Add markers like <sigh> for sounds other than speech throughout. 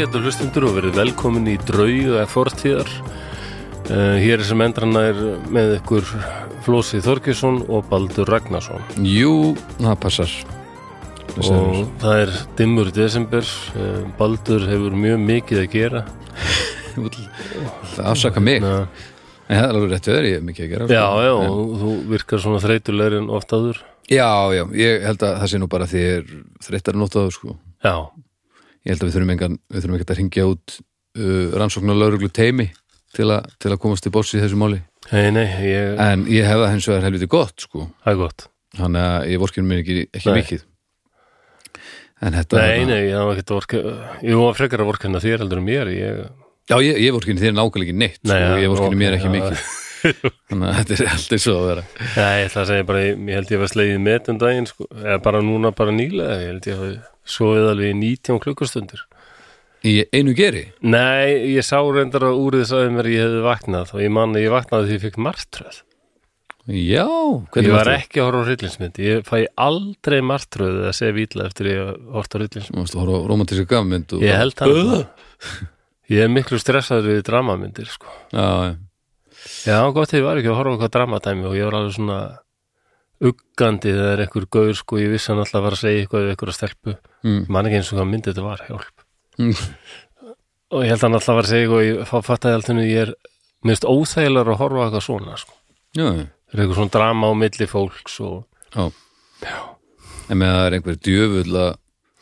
Ágættu hlustundur og verið velkomin í draug eða fortíðar. Uh, hér er sem endranna er með ykkur Flósi Þorkesson og Baldur Ragnarsson. Jú, það passar Og það er dimmur desember. Uh, Baldur hefur mjög mikið að gera. <laughs> Það afsaka mig Na, En það er alveg rétt við ég hef mikið að gera já, sko. já, En- og þú virkar svona þreytulegri en oft áður. já, já, ég held að það sé nú bara því ég er þreyttar að nota það sko. Já, Ég held að við þurfum, engan, við þurfum ekkert að ringja út uh, rannsóknar lauruglu teimi til, a, til að komast til bórs í þessu máli nei, nei, ég, En ég hef það hins vegar helviti gott sko. Þannig að ég vorkinu mér ekki, ekki mikið En þetta Nei, nei, ég hef ekkert orka, ég var frekar að vorkina þér heldur en mér. Ég, Já, ég, ég vorkinu þér nákvæmlega ekki neitt Nei, sko. já, Ég vorkinu ok, mér ekki já. mikið <laughs> Þannig að þetta er alltaf svo að vera Nei, ég ætla að segja bara, ég held ég var slegið met um daginn, sko, eða bara núna bara nýlega, ég held ég hafi sofið alveg í 19 klukkustundir. Í einu geri Nei, ég sá reyndar að úrið sagði mér að ég hefði vaknað og ég man að ég vaknaði því ég fikk martröð. Já, Ég hvernig var varstu? ekki að horfa á hryllinsmynd, ég fæ aldrei martröð að segja vítla eftir ég að horfa á hryllinsmynd. Þú varst að horfa á romantíska gafmynd og... Ég held það. Ég er miklu stressaður við dramamyndir, sko. Já, já. Já, gott ég var ekki að horfa á eitthvað dramatæmi og ég var alveg svona uggandi þegar er einhver gaur, sko, ég vissi hann alltaf að var að segja eitthvað við einhverja stelpu. Mm. Ég man ekki eins og hvað myndið þetta var, hjálp. Mm. Og ég held að hann alltaf var að segja eitthvað og ég fattaði alltaf ég er minnst óþægilegur að horfa eitthvað svona, sko. Það er eitthvað svona drama á milli fólks og já. Já. En með það er einhver djöfull að,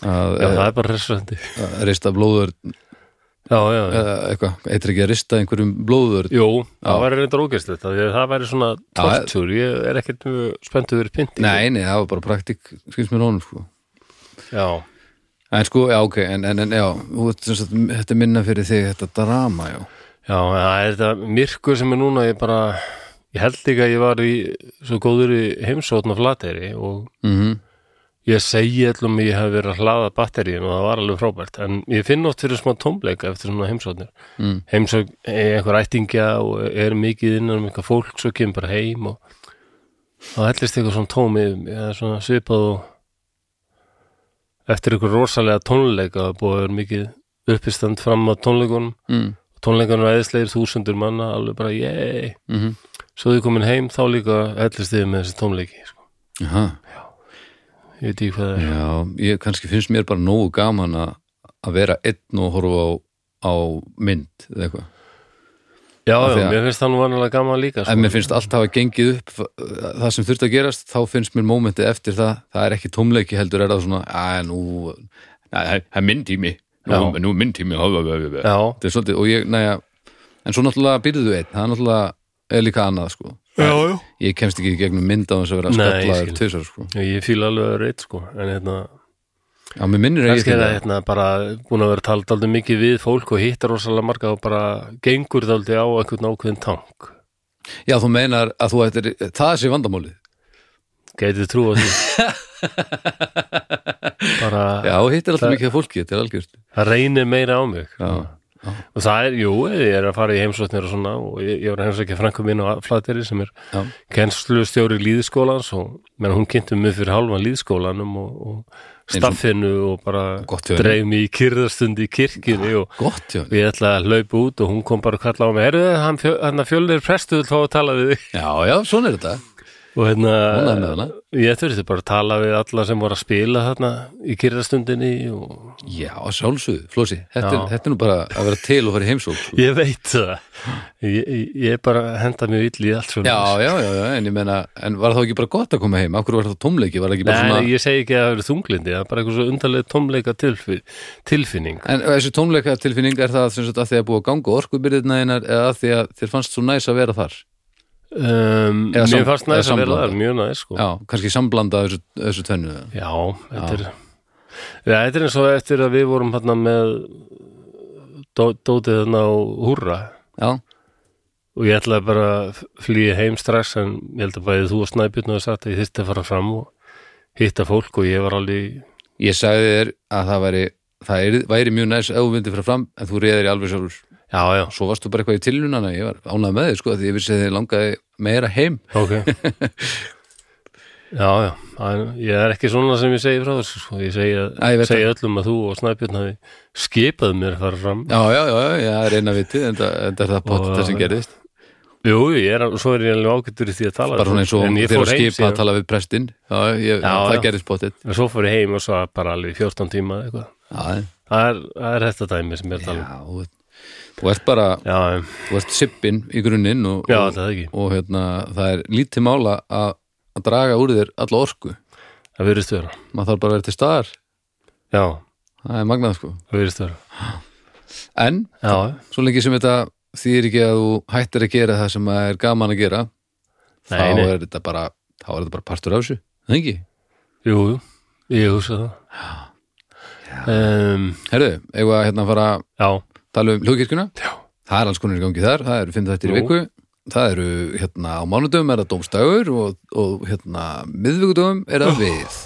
að, Já, það er bara hressandi. að rista blóður Já, já, já. eða eitthvað, ekki að rista einhverjum blóður Jú, það væri reyndar ógæstlegt það, væri svona tortur, ég er ekkert spenntu verið pynt Nei, nei, það var bara praktik skils mér honum, sko. Já, En sko, já, ok, en, en, en já sem sagt, þetta minna fyrir þig þetta drama, já. Já, það er þetta myrkur sem er núna, ég bara ég held ekki að ég var í svo góður í heimsótna flateri og mm ég segi allum ég hef verið að hlaða batteríin og það var alveg frábært en ég finn oft fyrir smá tómleika eftir svona heimsóknir Mm. heimsók einhver ættingja og er mikið innan um eitthvað fólk svo kemur bara heim og þá hellist eitthvað svona tómi eða svona svipað og eftir eitthvað rosalega tónleika búið að vera mikið uppistand fram á tónleikunum Mm. tónleikunum er eðislegir þúsundur manna alveg bara yey Mm svo þið komin heim þá líka hellist þið með þessi tónleiki sko. Jaha, ég veit ekki hvað það er. Já, ég kannski finnst mér bara nógu gaman að vera einn og horfa á, á mynd eða eitthvað. Já, já, mér finnst það nú vanalega gaman líka sko. ef mér finnst allt hafa gengið upp það sem þurft að gerast, þá finnst mér mómentið eftir það, það er ekki tómleiki heldur er það svona, að nú að, það er minn tími nú, nú minn tími já. já, þetta er svolítið, og ég, næja en svo náttúrulega byrjuðu einn, það er náttúrulega er líka annað, sko já, já. ég kemst ekki í gegnum mynd á þess að vera skallaður tvisar, sko. Ég fíla alveg að reitt sko en hérna, já, mér minnir er það hérna bara búin að vera talt aldrei mikið við fólk og hittar rosalega marga og bara gengur það aldrei á einhvern ákveðin tank. Já, þú meinar að þú ættir, það sé vandamálið. Gætið trú á því. <laughs> Bara já, hittir alltaf mikið af fólki, þetta er algjört. Það reynir meira á mig. Já, og það er, jú, ég er að fara í heimsóknir og svona og ég, ég var að heimsækja frænkum minn á Flateri sem er kennslustjóri líðskólans og menn hún kynnti mig fyrir halvan líðskólanum og, og staffinu og bara dreif mig í kyrðastund í gott, já og ég ætla að hlaupa út og hún kom bara að kalla á mig erðu fjö, hann að fjölnir prestu vil fá að tala við þig? Já, já, svona er þetta og hérna er ég þurfti bara að tala við alla sem voru að spila þarna í kyrrastundinni og Já, sjálfsögðu, Flósi, þetta, er- þetta er nú bara að vera til og fara í heimsók sko. ég veit það. Ég, ég bara henda mjög ill í allt svona. Já, já, já, já, en ég meina en var það ekki bara gott að koma heim? Akkur var það tómleiki, var það Nei, svona ég segi ekki að það eru þunglindi það er bara eitthvað svo undarlega tómleika tilfi, tilfinning. En þessi tómleika tilfinning er það að því að búa að ganga orkubyrðina einar eða að því að þér fannst svo næs að vera þar um, Mér fannst næst að vera það, mjög næst sko. Já, kannski samblanda þessu, þessu tvennu. Já, þetta er Já, þetta er eins og eftir að við vorum hérna með dó, dótið þarna á húrra. Já, og ég ætlaði bara að flýja heim strax en ég held að bæði þú og Snæbjörn og sagt að ég þyrfti að fara fram og hitta fólk og ég var alveg ég sagði þér að það væri það er, væri mjög næs ef þú myndi fyrir fram en þú reyðir í alveg sjálfur Já, já, Svo varstu bara eitthvað í tilunana, ég var ánægð með þig sko, því ég vissi að þið langaði meira heim. Ok. <laughs> Já, já, ég er ekki svona sem ég segi frá þessu sko. ég segi, Æ, ég segi öllum að þú og Snæbjörn hafi skipað mér að fara fram. Já, já, já, já, það er eina vitið en það er það pott Og- það sem gerðist. Jú, ég er, svo er ég alveg ágættur í því að tala bara svona eins og ég þegar fór heim skipa að síðan- tala við prestin Já, ég, Já, það pottið En svo fór ég heim og svo bara alveg í 14 tíma eitthvað. Er, það er þetta dæmi sem ég er að tala um. Já, þú- ert bara Já, þú ert sippin í grunninn og, já, og, það og hérna, það er lítið mála að að draga úr þér alla orku. Það virðist vera. maður þarf bara að vera til staðar. Já, það er magnað sko. Það virðist vera. en, Já, svo lengi sem þetta þýðir ekki að þú hættir að gera það sem er gaman að gera þá Nei, nei. er bara þá er þetta bara partur af þessu, það ekki? jú, jú, ég hugsa það. Um, Herðu, eigum við að hérna fara já, tala um hlugkirkjuna já, það er alls konar í gangi þar, það eru fimm þættir í viku. Það eru hérna á mánudöfum er það dómstægur og, og hérna miðvikudöfum er það við.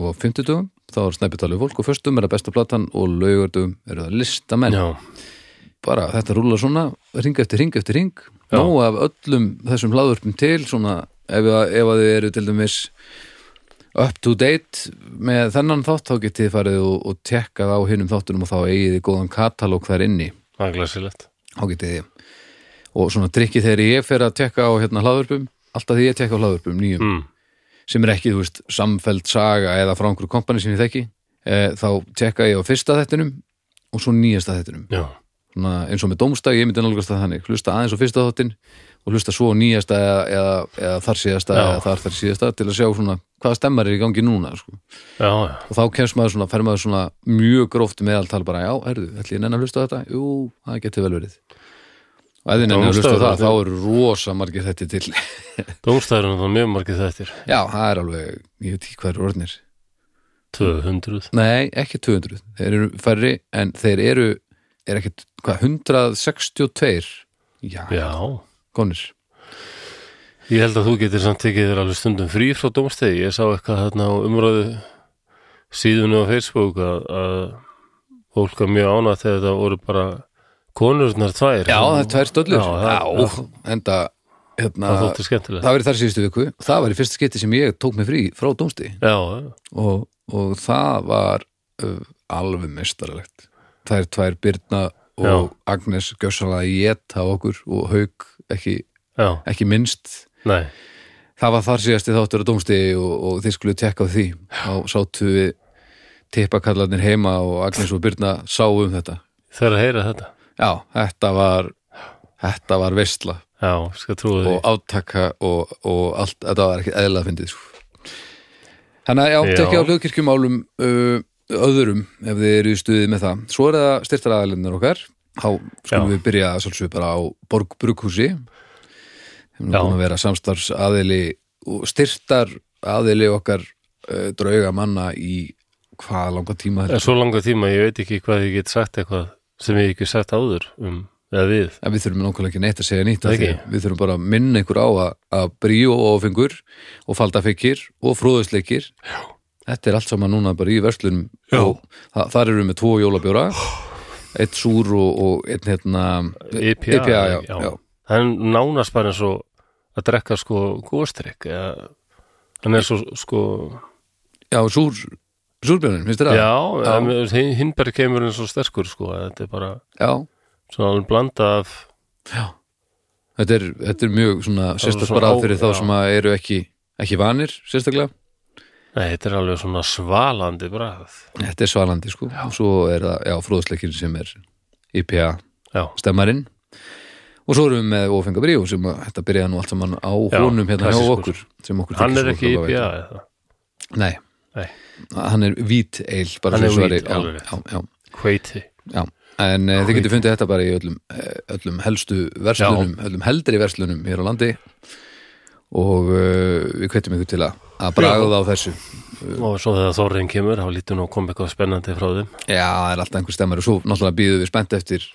Og fimmtudöfum þá er snæpið talið fólk og föstum er það besta platan og laugardöfum er það listamenn. Já, bara þetta rúlar svona ring eftir ring eftir ring Já. nóg af öllum þessum hlaðvörpum til svona ef, ef að þið eru til dæmis up to date með þennan þátt þá getið farið og, og tekkað á hinnum þáttunum og þá eigið þið góðan katalóg þar inni. Það er glæsilegt. þá getið þið. Og svona trikki þegar ég fer að tekka á hérna hlaðvörpum alltaf því ég tekka á hlaðvörpum nýjum Mm, sem er ekki, þú veist, samfeld saga eða frá einhverju kompani sem ég þekki e, þá tekka ég á fyrsta þettinum og svo nýjasta þettinum eins og með dómstag, ég myndi nálgast það þannig. Hlusta aðeins á fyrsta þáttin og hlusta svo nýjasta eða, eða, eða þar síðasta Já. eða þar þar síðasta til að sjá svona hvaða stemmar er í gangi núna sko. já, já, og þá kemst maður svona, fer maður svona mjög gróft meðaltal bara, já, herðu, ætli ég nenni að hlusta þetta? Jú, það getur vel verið og ef þið nenni að hlusta það, þá eru rosa margir þetta til <laughs> dómstæður er það mjög margið þettir. já, það er alveg, ég veit ekki hvað eru orðnir 200. nei, ekki 200, þeir eru færri en þeir eru, er ekki hvað, 162 já, Já, konir ég held að þú getur samt tekið þér alveg stundum frí frá dómstegi. Ég sá eitthvað þarna á umröðu síðunni á Facebook að, að fólk var mjög ánað þegar það voru bara konurnar tvær. Já, það er tvær stöllur Já, það- Já, enda hérna, Það þótti skemmtilegt. það var í þar síðustu viku það var í fyrsta skipti sem ég tók mig frí frá já, og, og það var uh, alveg mestarlegt það er tvær Birna og Já. Agnes gjössalega geta okkur og Hauk ekki, ekki minnst nei, það var þar síðasti þáttur á dómsti og, og þið skulle tekka á því og sátu við tippakallarnir heima og Agnes og Birna sáu um þetta er að heyra þetta. já, þetta var þetta var veistla og átaka og, og allt, þetta var ekki eðla að fyndið sko. Þannig að já, Já. tekja á hljóðkirkjumálum uh, öðrum ef þið eru í stuðið með það. Svo er það styrtar aðalinnar okkar. Þá skulum Já. við byrja svolsvið bara á Borg Brukhúsi. Þeim Já. er búin að vera samstarfs aðili og styrtar aðili okkar uh, drauga manna í hvað langa tíma þetta. svo langa tíma, ég veit ekki hvað ég get sagt eitthvað sem ég ekki sagt áður um, eða við. En við þurfum nákvæmlega ekki neitt að segja nýtt. Við þurfum bara að minna ykkur á að, að bríó og áfengur og faldafekir og fróðusleikir. Þetta er allt saman núna bara í verslunum Já. og það, þar eru við með tvo jólabjóra, eitt súr og, og einn hérna IPA, IPA, já, já. já. Það er nánast bara eins og að drekka sko góstrykk eða hann er svo sko Já, súr, súrbjörnin, finnst þér það? já, Já. hinberg kemur eins og sterkur sko, þetta er bara Já, svona alveg blanda af þetta er, þetta er mjög svona sérstaklega bara fyrir þá já. sem að eru ekki, ekki vanir, sérstaklega. Nei, þetta er alveg svona svalandi brað Þetta er svalandi, sko. Og svo er það, já, fróðusleikin sem er IPA já, stemmarinn. Og svo erum við með Ófenga Bríó sem að þetta byrjaði nú allt saman á Já, honum hérna hjá okkur sem okkur hann er ekki. IPA eða? Nei, nei, hann er vít eil bara Hann er já, alveg hveiti. Já. en uh, þið getur fundið þetta bara í öllum, eh, öllum helstu verslunum öllum heldri verslunum hér á landi. Og uh, við hvetjum ykkur til að, að braga það á þessu og svo þegar Þorrin kemur, þá lítur nú að koma eitthvað spennandi frá þeim Já, það er alltaf einhver stemmar og svo náttúrulega býðum við spennt eftir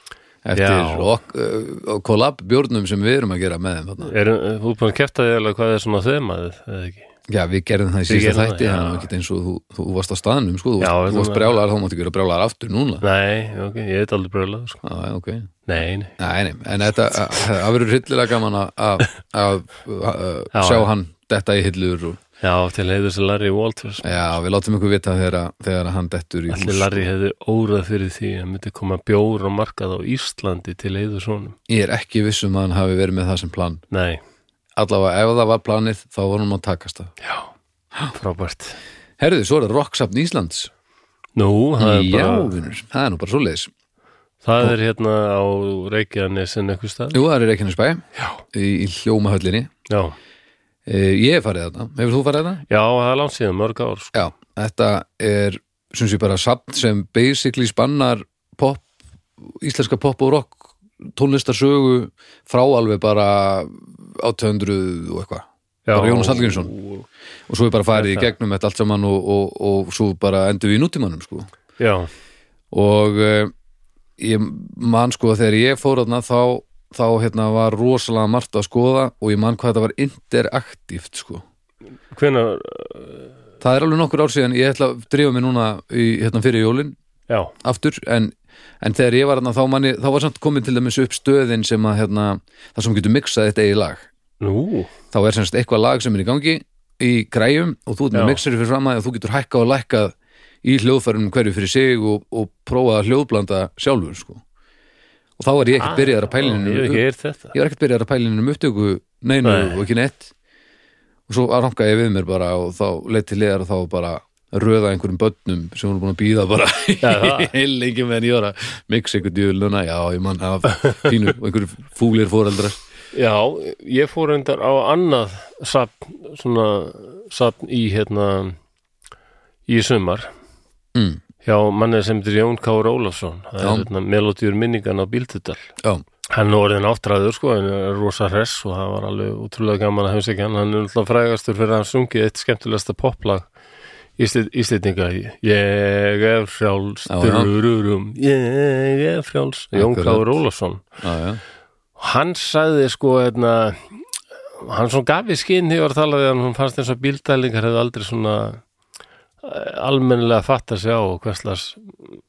eftir Já. ok, uh, collab bjórnum sem við erum að gera með þeim þú er búin að kæfta því alveg hvað er svona þemaðið eða ekki Já, við gerðum það í Við síðasta gerðum það, þætti já. ekki eins og þú, þú varst á staðnum sko, þú Já, varst, varst brjálar, þá máttu gera brjálar aftur núna nei, ok, ég veit aldrei bröðlega sko. Já, já, ok nei, nei, Nei, nei, en þetta, að- það verður hryllilega gaman að- Já, sjá já. hann detta í hillur og Já, til heiður sem Larry Walters. Já, við látum ykkur vita þegar, þegar hann dettur í Allir hús. Larry hefði órað fyrir því að myndi koma bjór og markað á Íslandi til heiður svonum Ég er ekki viss um að hann hafi verið með það sem plan. Nei, Allavega ef það var planið þá var hann að takast það. Já, frábært. Herðu, svo er það Rocksapn Íslands. Nú, það er Já, bara vinnur, það er nú bara svoleiðis. Það er hérna á Reykjanesin eitthvað stað Jú, það er Reykjanesbæ. Já, í, í hljómahöllinni. Já, Ég hef farið þarna, hefur þú farið þarna? já, það er langt síðan mörg ár sko. Já, þetta er sem sé bara samt sem basically spannar pop, íslenska pop og rock tónlistarsögu frá alveg bara 800 og eitthvað Bara Jónas Hallgrímsson. og svo er bara farið í gegnum þetta allt saman og, og, og svo bara endur við í nútímanum sko. Já, og uh, ég man sko að þegar ég fór þarna þá, þá hérna var rosalega margt að skoða og ég man hvað þetta var interaktíft sko. hvenær það er alveg nokkur ár síðan ég ætla að drífa mig núna í, hérna fyrir jólin Já, aftur en, en þegar ég var þarna þá, manni, þá var samt komin til dæmis upp stöðin sem að hérna, það sem getur miksað þetta eigi lag nú, þá er semst eitthvað lag sem er í gangi í græjum og þú ert með mixeri fyrir fram að þú getur hækka og lækkað í hljóðfærunum hverju fyrir sig og, og prófa að hljóðblanda sjálfur sko. Og þá er ég ekkert byrjaðar að Ég ekki heyrt þetta. ég var ekkert byrjaðar að pælininu um upptöku neinu Nei. og ekki neitt. Og svo rankaði ég við mér bara og þá leitt til liðar og þá bara röða einhverjum börnum sem voru búin að býða bara það. <laughs> heil lengi meðan ég var að mixa einhver djúluna, já, ég mann hafa fínu og einhverjum fúlir fóreldrar Já, ég fór endar á annað sapn, svona sapn í hérna í sumar. Mm, hjá manni sem heitir Jón Káur Ólafsson. Það er hérna melodíur minningan á Bíldudal. Já, hann er orðin áttræður sko, hann er rosa hress og það var alveg útrúlega gaman að heimsækja hann. Hann er alltaf frægastur fyrir að hann sungið eitt skemmtilegasta poplag Íslendinga. Ég er frjáls Já, já. dururum, Ég er frjáls Jón Akkurat. Káur Ólafsson. Já, já. Hann sagði sko hérna, hann svona gaf í skinn þegar talaði hann, fannst eins og bíldælingar hefði aldrei svona almennilega fatt að sjá hverslas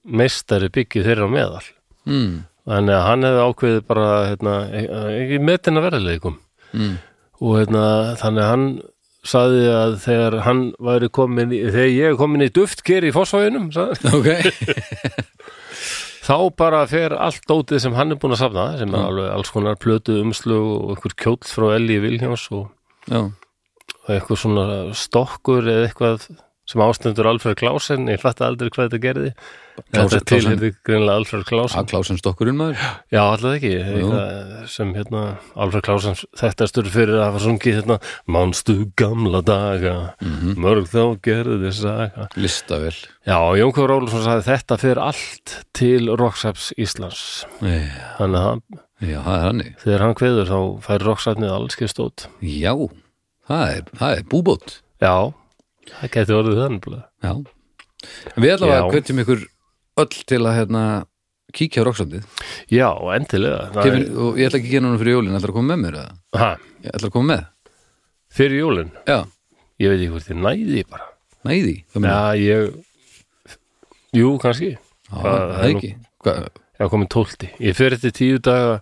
meistari byggið þeirra á meðal. Mm, þannig að hann hefði ákveðið bara hérna, ekki metina verðileikum mm, og hérna, þannig að hann sagði að þegar hann væri komin í, þegar ég er komin í duftker í fósfáinum ok. <laughs> Þá bara fer allt dótið sem hann er búin að safna sem er Já. alveg alls konar plötu umslög og einhver kjóll frá Elli Vilhjáns og, og eitthvað svona stokkur eða eitthvað sem ástendur Alfred Klausen ég fatt aldrei hvað þetta gerði. Klausen- þetta tilherði greinlega Alfred Klausen að klásan stokkurinn maður. Já, alltaf ekki. Eitthvað sem hérna Alfred Klausen þetta stur fyrir að hafa sungið hérna Manstu gamla daga? Mörg þá gerði þess saga. Listavel já, Jón Kjár Ólafsson sagði þetta fyrir allt til Rocksaps Íslands. Já, þannig að já, það er þegar hann kveður þá fær roksatnið allski stótt já, það er, það er búbót. Já, það geti orðið þannig já. Við allavega hvetjum ykkur öll til að hérna kíkja á roksandið já, endilega. Það Kemur, og ég ætla ekki að gera hann fyrir jólin, ætla að koma með mér eða? er, ha, Ég ætla að koma með? Fyrir jólin, Já, ég veit ekki hvort ég næði bara. Næði, já, ég jú, kannski. Já, það er er ekki. Hvað, já, komin tólti, ég fer eftir tíu daga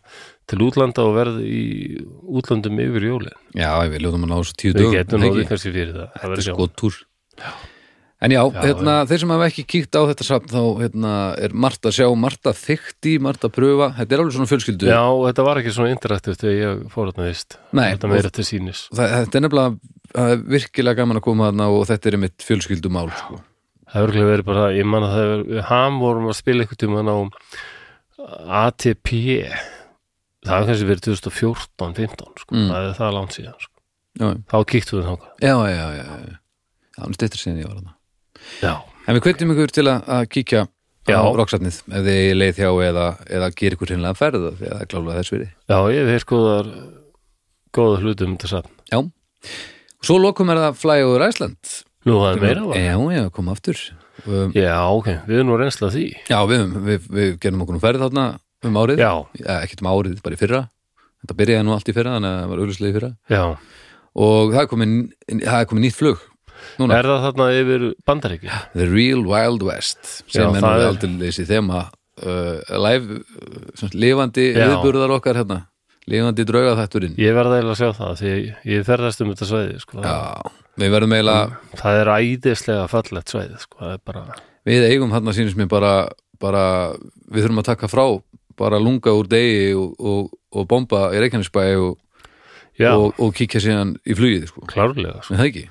til útlanda og verð í útlandum yfir jólin. Já, við ljóðum að ná þessu tíu við dögum getum það náði ekki? kannski fyrir það. Það Þetta er sjá. skotúr. En já, hérna, þeir sem hafa ekki kíkt á þetta samt þá hérna, er margt að sjá, margt að þykti, margt að pröfa. Þetta er alveg svona fjölskyldu. Já, þetta var ekki svona interaktivt þegar ég fór þarna vist Nei, þetta meira til sínis það, Þetta er nefnilega það er virkilega gaman að koma þarna og þetta er einmitt fjölskyldumál sko. Það ekki verið bara, ég man að það við ham vorum að spila eitthvað tíma á ATP, það hefur kannski verið 2014-15, sko, Mm. það er það langt síðan, sko. Þá kíktum við þangað. já, já, já, já. Það er styrtir sinni ég var þarna Já. En við kveitum ykkur til að, að kíkja Já. á roksatnið ef þið leið hjá eða, eða gera ykkur hinnlega ferð því að það er klálega þess virði Já, ég heyrt góðar, góða hluti um þetta saman. Já, svo lokum er það Fly over Iceland Nú, það er meira var. Já, já, koma aftur um, Já, ok, við erum nú reynslað því. Já, við, við, við gerum okkur nú ferð þarna um árið Já, Ekkert um árið, bara í fyrra Þetta byrjaði nú allt í fyrra, þannig að það var auðvitað í fyrra já. og það er komið, það er komið nýtt flug núna, Er það þarna yfir bandaríki? The Real Wild West sem Já, er nú aldrei leysi þema uh, live, uh, lifandi viðburðar okkar hérna lifandi drauga þætturinn Ég verða eiginlega að sjá það því ég ferðast um þetta svæði sko. Já, við verðum eiginlega Það er æðislega fallegt svæði sko. bara, við eigum þarna sínist mér bara, bara við þurfum að taka frá bara lunga úr degi og, og, og bomba í Reykjanesbæ og, og, og kíkja síðan í flugið sko. klárlega sko. en það ekki?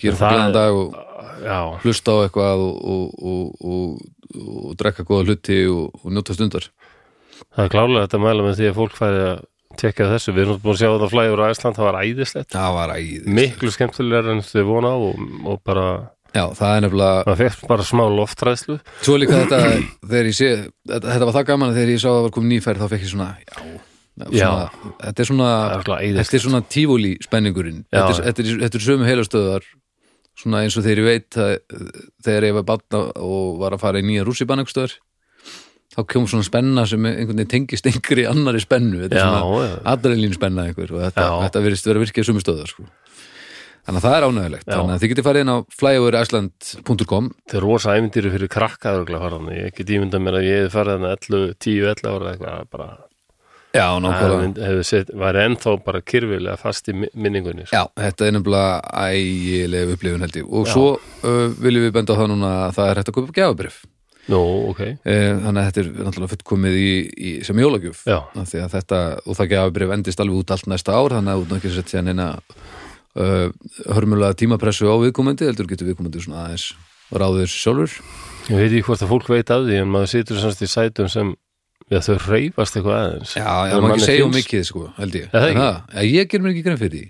Gera er- glæðan dag og Já, hlusta á eitthvað og, og, og, og, og drekka góða hluti og, njóta stundar. Það er klárlega þetta mæla með því að fólk fæði að tekja þessu, við erum búin að sjá þetta flægur á Æsland, það var æðislegt. Það var æðið miklu skemmtilegar en þau vona og bara, Já, það er nefnilega maður fekk bara smá loftræðslu Svo líka þetta, þegar ég sé þetta, þetta var það gaman að þegar ég sá að það var komið nýfærð þá fekk ég svona, já, svona þetta er svona, það þetta er svona tífúli spenningurinn, Já, þetta er, þetta, er, þetta er sömu heilastöðar svona eins og þegar ég veit að þegar ég var batna og var að fara í nýja rússibannakstöðar þá kom svona spenna sem einhvern veginn tengist einhverju annari spennu, þetta er Já, svona já. adrenalín spenna einhver og þetta, Já. þetta virðist vera virkið sömu stöðar sko. Þannig að það er ánægulegt Já. þannig að þið getið farið inn á flyoverisland.com þetta er rosa ævindýri fyrir krakka örugglega að fara þarna. ég get ímyndað mér að ég hefði farið þarna 11, 10, 11 ára eitthvað bara, Já, nákvæmlega væri ennþá bara kyrfilega fast í mi- minningunni sko. Já, þetta er nefnilega ægileg upplifun held ég og Já. svo uh, viljum við benda á það núna að það er hægt að köpa gjafabrif nú, ok, eh, þannig að þetta er náttúrulega fullkomið í, í sem jólagjöf því að þetta, og það að uh, hörmulega tímapressu á viðkomandi heldur getur viðkomandi svona aðeins ráður sjálfur. Ég veit ekki hvort að fólk veit af því en maður situr semst í sætum sem já, þau reyfast eitthvað aðeins. Já, já, maður ekki segja um mikið sko, held ég. Það En ekki? Já, ég ger mér ekki grein fyrir því.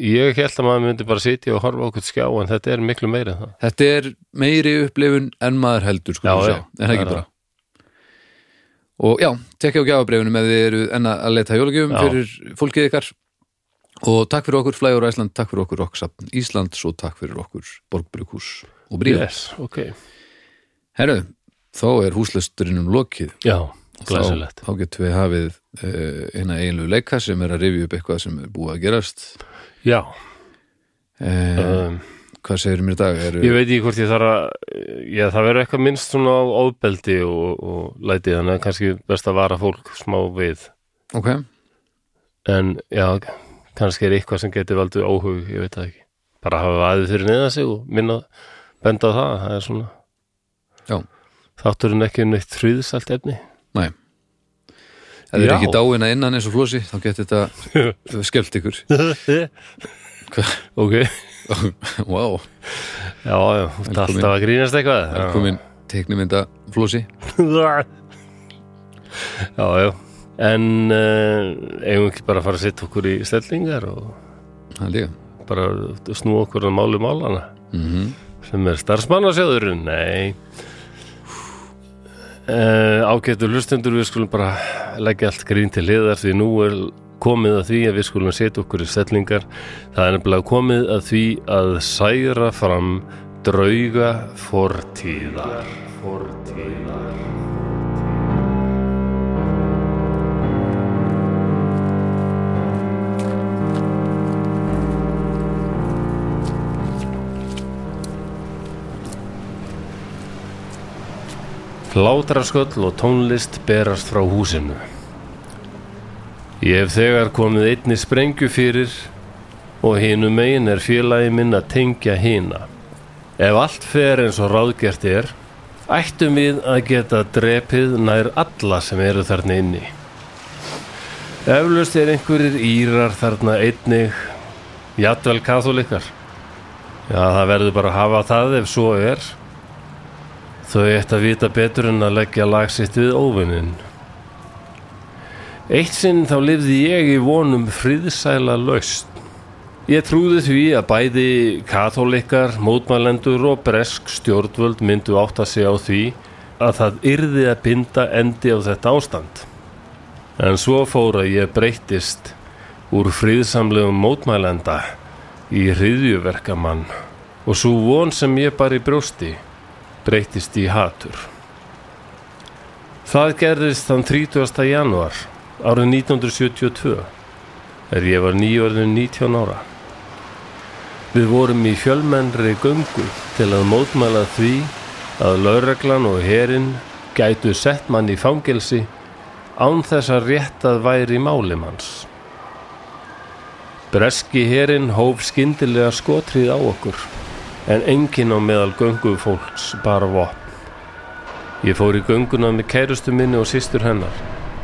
Ég held að maður myndi bara sitja og horfa okkur skjá en þetta er miklu meira það. Þetta er meiri upplifun en maður heldur sko, Já, já, en það það ekki bara? Og já, tekja á gjafabrifinu með þið eru enn að leita jólagjöfum Já. fyrir fólkið ykkar og takk fyrir okkur Flægur Æsland, takk fyrir okkur Rocksapn Íslands og takk fyrir okkur Borgbrukus og Bríða. yes, ok, Herru, þá er húslesturinnum lokið. Já, þá, glæsilegt. þá getum við hafið uh, eina eiginlegu leika sem er að rifja upp eitthvað sem er búið að gerast. Já, uh, um, Hvað segir mér í dag? Eru, ég veit ekki hvort ég þarf að já, það verður eitthvað minnst svona á ofbeldi og, og læti þannig að kannski best að vara fólk smá við. Ok, en já, kannski er eitthvað sem getur valdið óhug, ég veit það ekki. Bara hafa aðið fyrir neða sig og minna benda á það, það er svona Já. þátturinn ekki um neitt þrýðsalt efni. Næ Ef þið er ekki dáin að innan eins og flósi þá getur þetta <laughs> skellt ykkur. Ok, <laughs> Wow, já, já, Velkomin. alltaf að grínast eitthvað. Velkomin teiknumynda flósi <laughs> já, já en uh, eigum ekki bara að fara að setja okkur í stellingar og bara snú okkur að máli málana mm sem er starfsmannasjóðurinn? Nei. Uh, ágættur hlustundur við skulum bara leggja allt grín til hliðar því nú er komið að því að við skulum setja okkur í stellingar. Það er nefnilega komið að því að særa fram drauga fortíðar fortíðar Hlátrasköll og tónlist berast frá húsinu. Ég hef þegar komið einni sprengju fyrir og hinu megin er félagi minn að tengja hina. Ef allt fer eins og ráðgert er, ættum við að geta drepið nær alla sem eru þarna inni. Eflaust er einhverjir írar þarna einnig, jafnvel katholikar. Já, það verður bara að hafa það ef svo er. Þau ætti að vita betur en að leggja lag sitt við óvinnin. Eitt sinn þá lifði ég í vonum friðsæla laust. Ég trúði því að bæði katholikar, mótmælendur og bresk stjórnvöld myndu átta sig á því að það yrði að binda endi á þetta ástand. En svo fór að ég breyttist úr friðsamlegum mótmælenda í hriðjuverkamann og svo von sem ég bar í brjósti breytist í hatur. Það gerðist þann 30. januar árið 1972 er ég var nýjörðin 19 ára. Við vorum í fjölmennri göngu til að mótmæla því að laurreglan og herin gætu sett mann í fangelsi án þess að réttað væri máli manns. Breski herinn hóf skyndilega skotrið á okkur, en enginn á meðal göngu fólks bara vopn. Ég fór í gönguna með kærustu minni og systur hennar.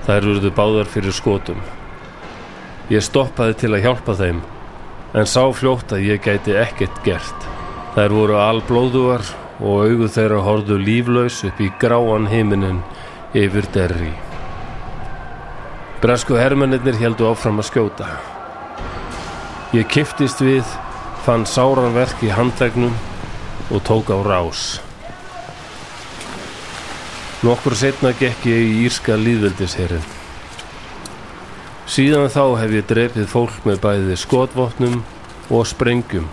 Þær urðu báðar fyrir skotum. Ég stoppaði til að hjálpa þeim, en sá fljótt að ég gæti ekkert gert. Þær voru alblóðugar og augu þeirra horfðu líflaus upp í gráan heiminin yfir derri. Bresku hermennir heldu áfram að skjóta. Ég kiftist við, fann sáranverk í handlegnum og tók á rás. Nokkur setna gekk ég í írska líðveldisherrin. Síðan þá hef ég drepið fólk með bæði skotvotnum og sprengjum.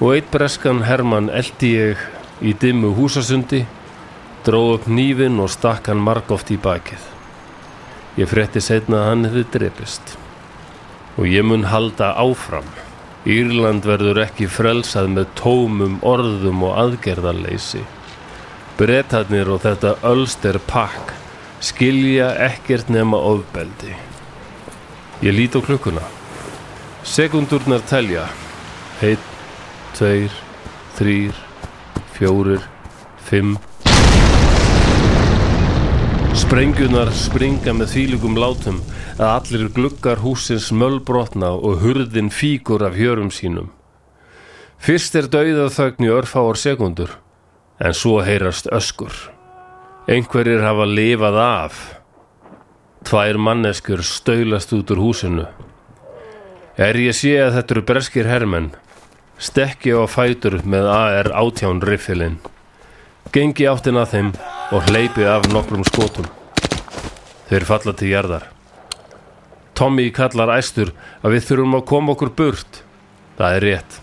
Og eitt breskan Hermann eldi ég í dimmu húsasundi, dró upp nýfin og stakk hann margóft í bakið. Ég frétti setna að hann hefði drepist. Og ég mun halda áfram. Írland verður ekki frelsað með tómum orðum og aðgerðarleysi. Bretarnir og þetta Ulster pakk skilja ekkert nema ofbeldi. Ég lít á klukkuna. Sekundurnar telja. Heitt, tveir, þrýr, fjórir, fimm. Sprengjunar springa með þýlugum látum að allir gluggar húsins mölbrotna og hurðin fíkur af hjörum sínum. Fyrst er dauðað þögn í örfáar sekundur, en svo heyrast öskur. Einhverjir hafa lifað af. Tvær manneskur stöylast út úr húsinu. Er ég sé að þetta eru breskir hermenn, stekki á fætur með AR átján riffilinn. Gengi áttin að þeim og hleypi af nokkrum skotum. Þeir falla til jarðar. Tommy kallar æstur að við þurfum að koma okkur burt. Það er rétt.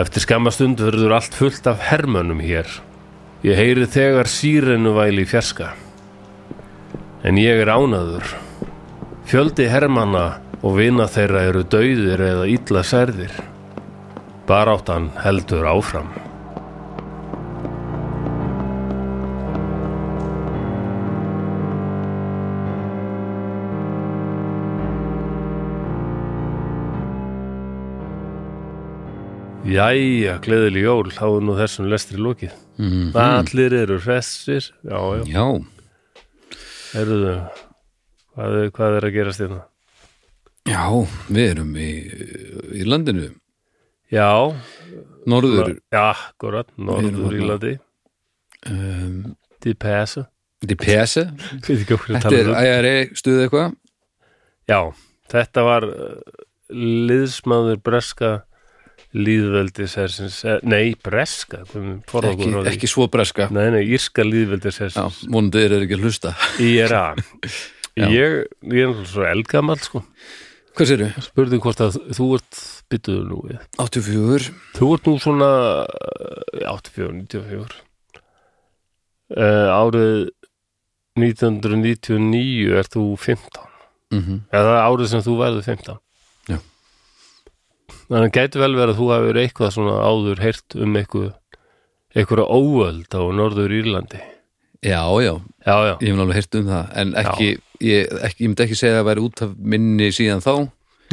Eftir skamastund verður allt fullt af hermönnum hér. Ég heyri þegar sírenu væli í fjerska. En ég er ánaður. Fjöldi hermanna og vina þeirra eru dauðir eða illa særðir. Baráttan heldur áfram. Jæja, gleðileg jól, þá er nú þessum lestri lokið. Mhm. Allir eru hressir, já, já, Já, eruðu, hvað, hvað er að gerast hérna? já, við erum í, í landinu. Já, Norður. Já, akkurat, Norður þarna. Írlandi, um, <laughs> veit ekki okkur að Þetta er um. IRA stuð eitthvað? Já, þetta var uh, liðsmaður breska líðveldishersins, eh, nei, breska, ekki, ekki svo breska. Nei, nei, írska líðveldishersins, vonandi er ekki að hlusta. <laughs> IRA. Ég, ég er svo eldgamall, sko. Hvað sérðu? spurði hvort að þú ert byttuðu nú við. 84 þú ert nú svona eh, 84, 94 uh, árið 1999 ert þú 15 mm eða árið sem þú verður 15 Já. þannig að gæti vel verið að þú hefur eitthvað svona áður heyrt um eitthvað eitthvað óöld á Norður Írlandi. Já, já, já, já, ég hef náttúrulega heyrt um það en ekki, ég, ekki, ég myndi ekki segja að það væri út af minni síðan þá.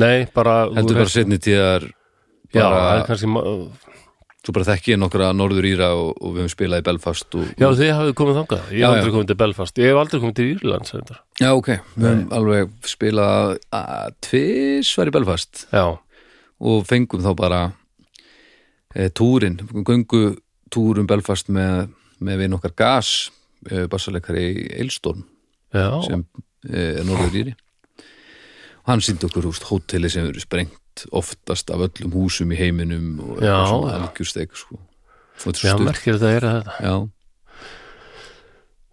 Nei, bara heldur bara setni tíðar já, það er kannski svo bara þekki ég nokkra norður íra og, og við höfum spilað í Belfast og, já, þið hafið komið þangað, ég hef aldrei komið til Belfast. Ég hef aldrei komið til Írlands já, ok, við höfum alveg spilað að tvis var í Belfast. Já, og fengum þá bara e, túrin, göngu túr um Belfast með, með við nokkar gas e, bassaleikari í Eilstón já, sem e, er norður íri. Og hann síndi okkur húst hóteli sem eru sprengt oftast af öllum húsum í heiminum og Já, svona já. algjörsteik sko. já, merkir þetta er þetta? Já,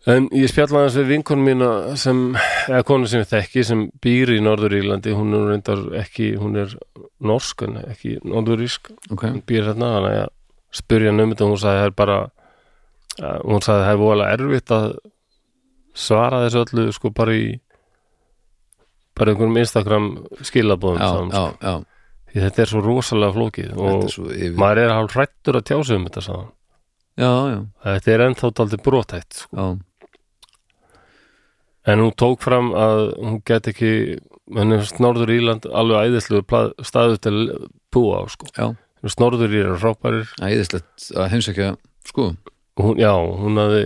En ég spjalla hans við vinkonu mína sem, eða konu sem ég þekki sem býr í Norður Írlandi, hún er reyndar ekki, hún er norsk en ekki norðurísk, ok, hún býr hérna þannig að spyrja hann um þetta, hún sagði það er bara hún sagði það er voðalega erfitt að svara þessu öllu sko bara í bara einhverjum Instagram skilabóðum já sko. því þetta er svo rosalega flókið og er maður er hálf hrættur að tjása um þetta hann. já, já, þetta er ennþá daldið brotætt sko. En hún tók fram að hún get ekki henni finnst Norður Írland alveg æðislegur staðu til búa á sko. já, Norður Ír eru frábærir æðislegt að heimsækja sko, hún, já, hún hafði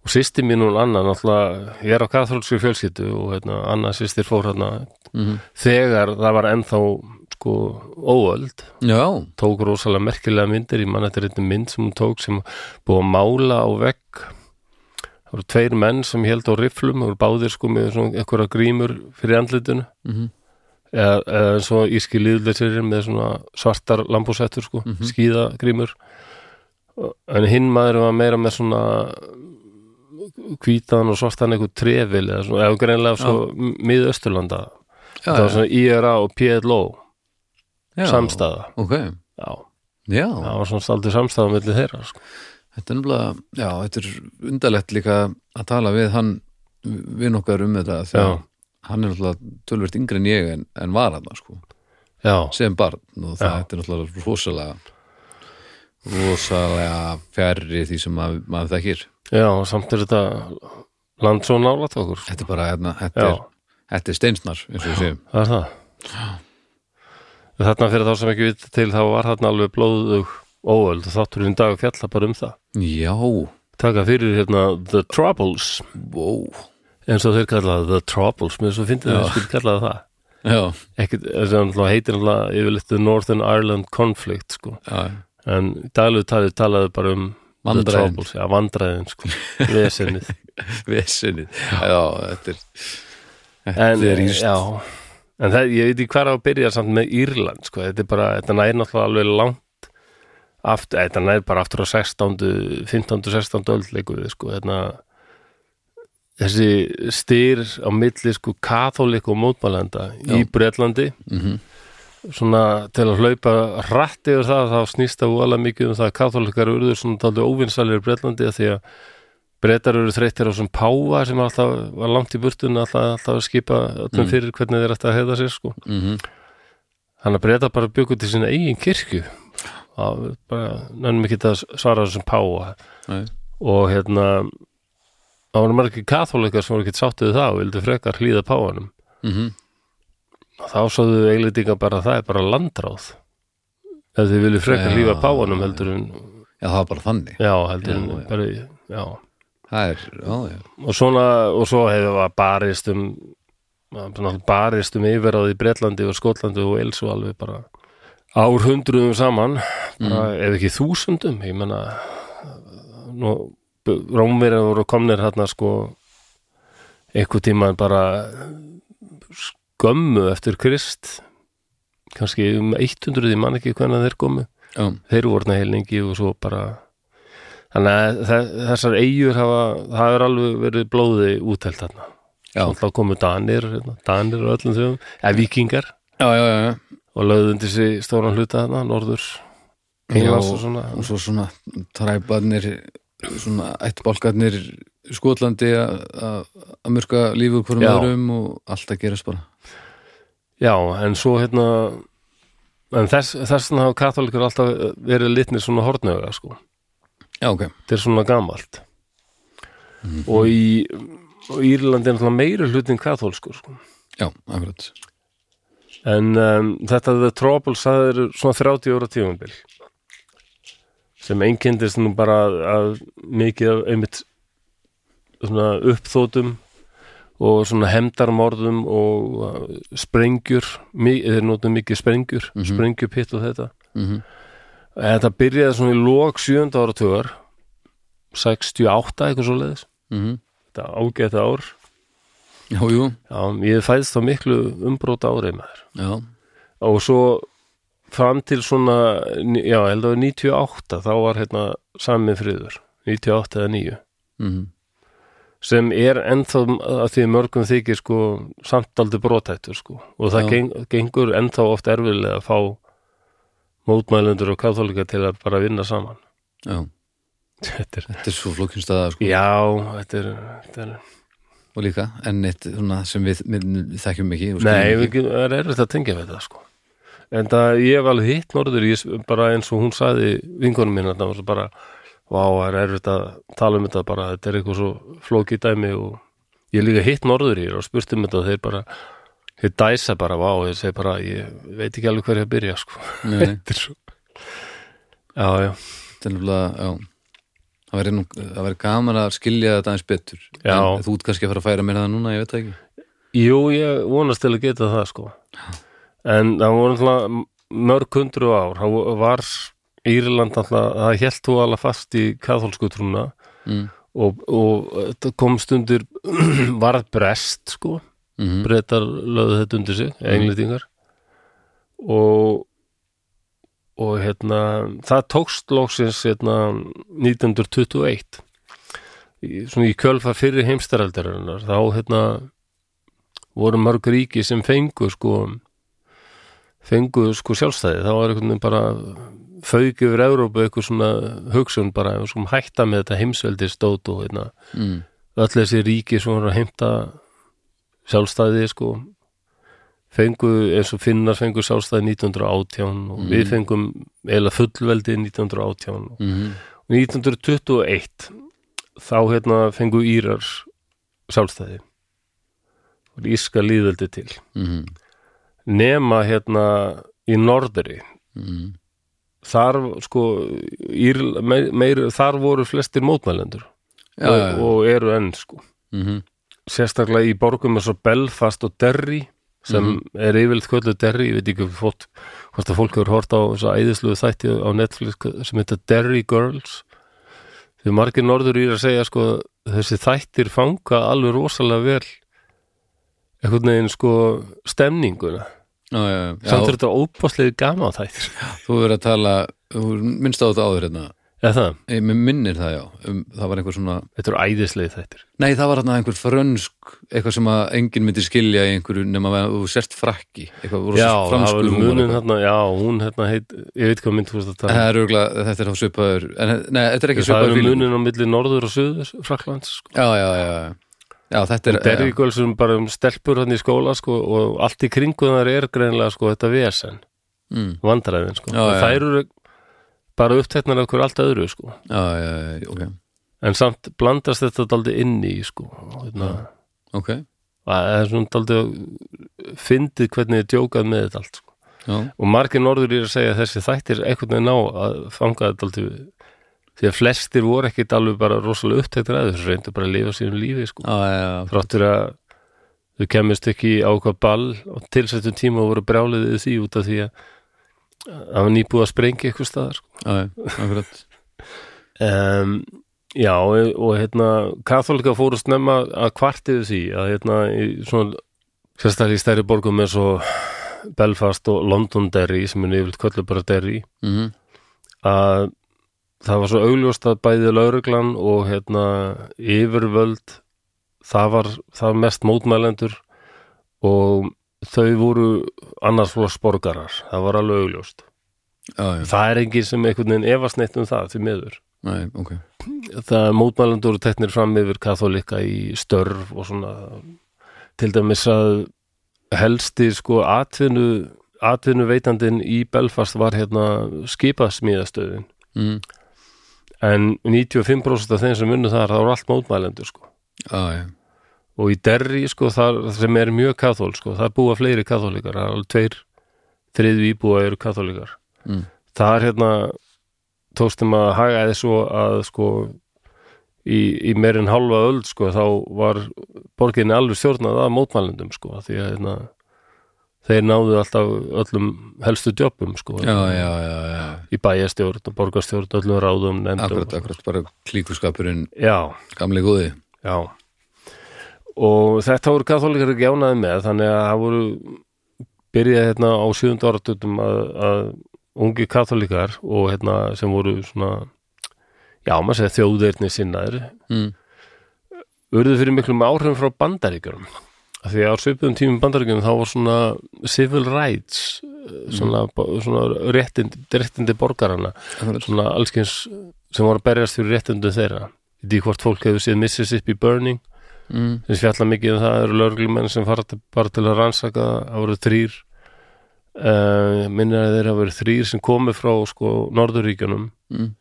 og sýsti mín hún Anna náttúrulega, ég er á katholsku fjölskyldu og hérna, Anna sýstir fór hérna mm þegar það var ennþá sko óöld. Já, tók rosalega merkilega myndir, ég man þetta er einnig mynd sem hún tók sem búið að mála á vegg það voru tveir menn sem held á rifflum, það voru báðir sko með svona einhverja grímur fyrir andlitinu. Mm eða, eða eins og íski liðleysir með svona svartar lambúsettur sko, Mhm. skíðagrímur. En hinn maður var meira með svona hvítan og svartan eitthvað trefil eða svona, eða greinlega svo miðausturlanda, það var svona IRA og PLO já, samstæða, ok, já, já, það var svona staldið samstæða milli þeirra sko. Þetta er nefnilega já, þetta er undarlegt líka að tala við hann við nokkar um þetta því að Já. hann er náttúrulega tölvert yngri en ég en, en var hann sko, já, sem barn og það Já. er náttúrulega rosalega rosalega fjarrri því sem maður, maður þekkir. Já, og samt er þetta land svo nálat okkur sko. þetta er bara, hérna, þetta, er, þetta er steinsnar eins og við segjum. það er það. Þarna fyrir þá sem ekki vita til þá var þarna alveg blóðug óöld og þátturinn dag fjalla bara um það. Já, taka fyrir hérna The Troubles. Wow. Eins og þeir kallaði The Troubles mér svo fyndið Já. þeir skulle kallaði það ekkert, að náttúrulega heitir náttúrulega yfirleitt The Northern Ireland Conflict sko. en dagluðu talið talaði bara um The Vandræðin. Troubles, já, vandræðin sko, <laughs> vesenið. Vesenið. Já, þetta er en, þetta er íst já, en það, ég veit hvað á að byrja samt með Írland sko. þetta er bara, þetta næri náttúrulega alveg langt aftur, þetta næri bara aftur á 16. 15. 16. öld leikum við sko, hérna þessi styr á milli sko katholik og mótmælenda í Já. Bretlandi mm svona til að hlaupa rætt yfir það þá snýst það alveg mikið um það að katholikar urður svona taldi óvinnsalir í Bretlandi af því að Bretar eru þreyttir á svona páfa sem alltaf var langt í burtun alltaf, alltaf að skipa öllum Mm. fyrir hvernig þeir ætti að heiða sér sko. -hmm. Þannig að Bretar bara byggu til sína eigin kirkju bara nefnum ekki að svara þessum páfa Nei. og hérna það voru margir katholikar sem voru ekki sáttið það og vildu frekar hlýða páfanum Mm þá sáðu eiglendinga bara að það er bara landráð ef þið vilju frekar Já. hlýfa páfanum heldur en já, það var bara þannig já, heldur Já, en já. bara, já það er, já, já og svona, og svo hefur það barist um barist um yfirráð í Bretlandi og Skotlandi og og alveg bara árhundruðum saman bara, ef ekki þúsundum ég menna nú, Rómverið voru komnir hérna sko einhver tíma bara skömmu eftir Krist kannski um 100 ég man ekki hvernig þeir komu. Já, þeir voru hérna heilningi og svo bara þannig að þe- þessar eigur hafa, það er alveg verið blóði útelt þarna. Já, þá komu Danir, hérna, Danir og öllum þjóðum eða vikingar já, já, já, já. Og lögðu undir sig stóran hluta þarna, norður Englands og svona. og svo svona træbarnir svona ættbálkarnir Skotlandi að mörka lífu hverjum öðrum og allt að gerast bara. Já, en svo hérna en þess, þess vegna hafa katholikar alltaf verið litnir svona hortnöga sko, já, ok, þetta er svona gamalt. Og í og Írlandi er náttúrulega meiri hlutin katholskur sko. Já, akkurat En um, þetta The Troubles það eru svona 30 ára tímabil sem einkendist nú bara að, mikið af einmitt svona uppþótum og svona hemdarmorðum og uh, sprengjur þeir notum mikið sprengjur mm Mhm. sprengjupitt og þetta mm Þetta byrjaði svona í lok 7. áratugar 68 eitthvað svo leiðis -hmm. þetta ágæta ár já, jú, Já, ég fæðst á miklu umbróta árið maður. Já, og svo fram til svona já, held að 98 þá var hérna samin friður 98 eða 9 mm sem er ennþá að því mörgum þykir sko samt aldrei brotættur sko. Og það geng, gengur ennþá oft erfilega að fá mótmælendur og katholika til að bara vinna saman. Já, <laughs> þetta er, þetta er svo flókin staða sko. já, þetta er, þetta er og líka, en eitt sem við, við, þekkjum ekki og nei, við, ekki. ekki- það er erfitt að tengja við það sko en það, ég hef alveg hitt norður ég, bara eins og hún sagði vinkonum mín það var bara, vá, það er erfitt að tala um þetta bara, þetta er eitthvað svo flókið dæmi og ég líka hitt norður og spurt um þetta og þeir bara þeir dæsa bara, vá, þeir segi bara ég veit ekki alveg hverju að byrja sko. Nei, <laughs> Þetta er svo Já, já, er nefnilega, já Það nú, það væri gaman að skilja þetta aðeins betur. Já. en þú ert kannski að fara að færa mér það núna, ég veit það ekki. Jú, ég vonast til að geta það sko. En það voru náttúrulega mörg hundru ár. Það var Írland náttúrulega Það hélt þú alveg fast í kaþólsku trúna. Mm. og, og kom stundir <clears throat> varð brest sko. Mm Bretar lögðu þetta undir sig, englendingar. Og og hérna það tókst lóksins hérna 1921 í, svona í kjölfar fyrir heimstaraldarinnar þá hérna voru mörg ríki sem fengu sko fengu sko sjálfstæði. Þá var einhvern veginn bara fauk yfir Evrópu eitthvað svona hugsun bara svona hætta með þetta heimsveldi stótt og hérna mm. öll þessi ríki sem voru að heimta sjálfstæði sko fengu eins og finnar fengu sjálfstæði 1918 og við fengum eða fullveldi 1918 og Mm 1921 þá hérna fengu Írar sjálfstæði. Og íska líðveldi til. Mm nema hérna í norðri. Mm. þar sko Ír, meir, meir, þar voru flestir mótmælendur. Já, og, já. og eru enn sko. Mm sérstaklega í borgum eins og Belfast og Derry sem er yfirleitt kvöldu Derry, ég veit ekki hvort, hvort að fólk hefur hort á þess að æðisluðu þætti á Netflix sem heita Derry Girls. Því margir norður í að segja sko þessi þættir fanga alveg rosalega vel einhvern veginn sko stemninguna. Já, já, já. samt er þetta óbáslega gama þættir. Þú verður að tala, minnst á þetta áður hérna eða það, Ég minnir það já, um, það var einhver svona þetta eru æðislega þættir. Nei, það var hérna einhver frönsk eitthvað sem að enginn myndi skilja í einhverju nema að þú sért frakki. Eitthvað voru já, svo það franskur var húmor munin hérna, já, hún hérna heit ég veit hvað mynd þú veist að tala um. Það er örgulega, þetta er þá svipaður en, Nei, þetta er ekki það svipaður eru fílum munin á milli norður og suður Fraklands sko. Já, já, já, já. Já, þetta er Derry Girls sem bara um stelpur hann í skóla sko, og allt í kringu þar er greinlega sko, þetta vesen, mm, vandræðin sko. Já, já. þær eru bara uppteknar hverju allt öðru sko. Já, já, já, ok en samt blandast þetta daldi inn í sko. hérna, Ok, það er svona daldi fyndið hvernig þið djókað með þetta allt sko. og margir norður er að segja að þessi þættir einhvern veginn ná að fanga þetta daldi því að flestir voru ekkit alveg bara rosalega upptektir að þessu reyndu bara að lifa sínum lífi sko. já, já, já þráttur að þau kemist ekki á hvað ball og tilsettum tíma voru brjáliðið því út af því að það var nýbúið að sprengja eitthvað staðar sko. Um, já og, og hérna katholika fóru snemma að kvartiðu því að hérna í svona sérstaklega í stærri borgum eins og Belfast og Londonderry sem er yfirleitt köllu bara Derry mm að það var svo augljóst að bæði lauruglan og hérna yfirvöld það var, það var mest mótmælendur og þau voru annars flóks borgarar það var alveg augljóst. Já, það er engin sem einhvern veginn efast neitt um það því miður. Nei, ok. Það er mótmælendur og teknir fram yfir katholika í störf og svona. Til dæmis að helsti sko atvinnu atvinnu veitandinn í Belfast var hérna skipasmíðastöðin. Mm. en 95% af þeim sem unnu þar það voru allt mótmælendur sko. Já, já, og í Derry sko þar sem er mjög kathól sko, það búa fleiri katholikar það er alveg tveir, þriðu íbúa eru katholikar mm. það er hérna tókstum að haga þið svo að sko í, í meirinn halva öld sko þá var borginni alveg stjórnað að mótmælendum sko því að hérna þeir náðu alltaf öllum helstu jobbum sko já, já, já, já. í bæjastjórn og borgarstjórn öllum ráðum nefndum. Akkurat, akkurat, bara klíkuskapurinn já, gamli góði. Já og þetta voru katholikar ekki ánaði með þannig að það voru byrjaði hérna á sjöfund áratöldum að, að ungi katholikar og hérna sem voru svona já, maður segja þjóðirni sinnaðir mm. urðu fyrir miklum áhrifum frá bandaríkjum af því að á svipum tímum bandaríkjum þá var svona civil rights svona, svona réttindi, réttindi borgarana svona allskins sem voru að berjast fyrir réttindi þeirra. Því hvort fólk hefur séð Mississippi Burning mm. sem fjalla mikið um það eru lögreglumenn sem fara til, bara til að rannsaka það voru þrýr uh, minnir að þeir hafa verið þrýr sem komu frá sko Norðuríkjunum Mm.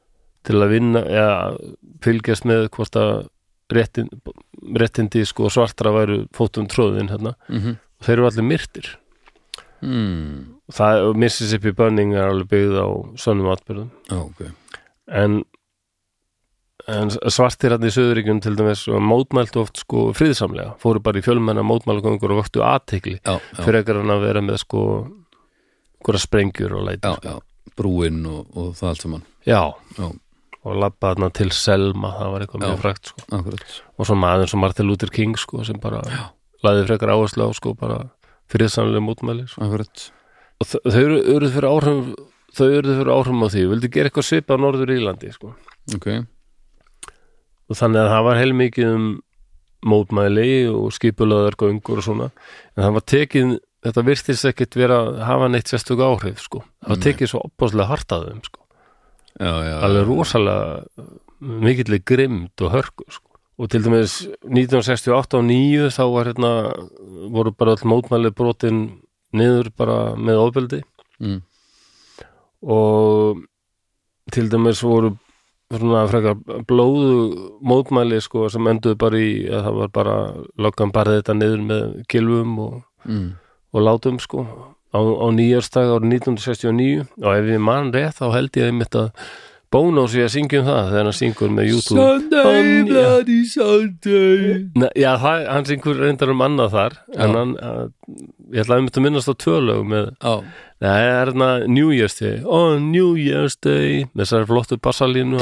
til að vinna eða fylgjast með hvort að réttin, réttindi sko svartra væru fótum tróðin hérna mm og þeir eru allir myrtir mm. það, og Mississippi Burning er alveg byggð á svonum atbyrðum ok en, en svartir hann í Söðuríkjum til dæmis og mótmæltu oft sko friðsamlega. Fóru bara í fjölmenna mótmælgöngur og vöktu aðtekli Já, já, fyrir ekkert hann að vera með sko einhverja sprengjur og læti já, já. brúin og, og það allt saman. Já, Já, og labba þarna til Selma það var eitthvað mjög frækt sko. og svo maður sem Martin Luther King sko sem bara laði frekar áherslu á sko bara friðsamlega mótmæli sko. Og þau eru eru fyrir áhrifum þau eru fyrir áhrifum á því, vildu gera eitthvað svipa á Norður Írlandi sko. Ok, og þannig að það var heilmikið um mótmæli og skipulaðar göngur og svona. En það var tekið, þetta virtist ekkit vera að hafa neitt sérstök áhrif sko. Það var tekið svo opbáslega hart að þeim sko. Já, já alveg rosalega mikillig grimd og hörku sko. og til dæmis 1968 og 9 þá var hérna voru bara öll mótmæli brotin niður bara með ofbeldi. Mm. og til dæmis voru svona frekar blóðu mótmæli sko sem enduðu bara í að það var bara lokkan barði þetta niður með kilvum og, Mm. og látum sko. Á, á nýjárstag árið 1969 og ef ég man rétt þá held ég einmitt að Bono sé að syngja um það þegar hann syngur með YouTube. Sunday, bloody Sunday. Nei, Já, það, hann syngur reyndar um annað þar en Já. hann, að, ég ætla að einmitt að minnast á tvö lög með Nei, það er hérna New Year's Day oh New Year's Day þessar flottu bassalínu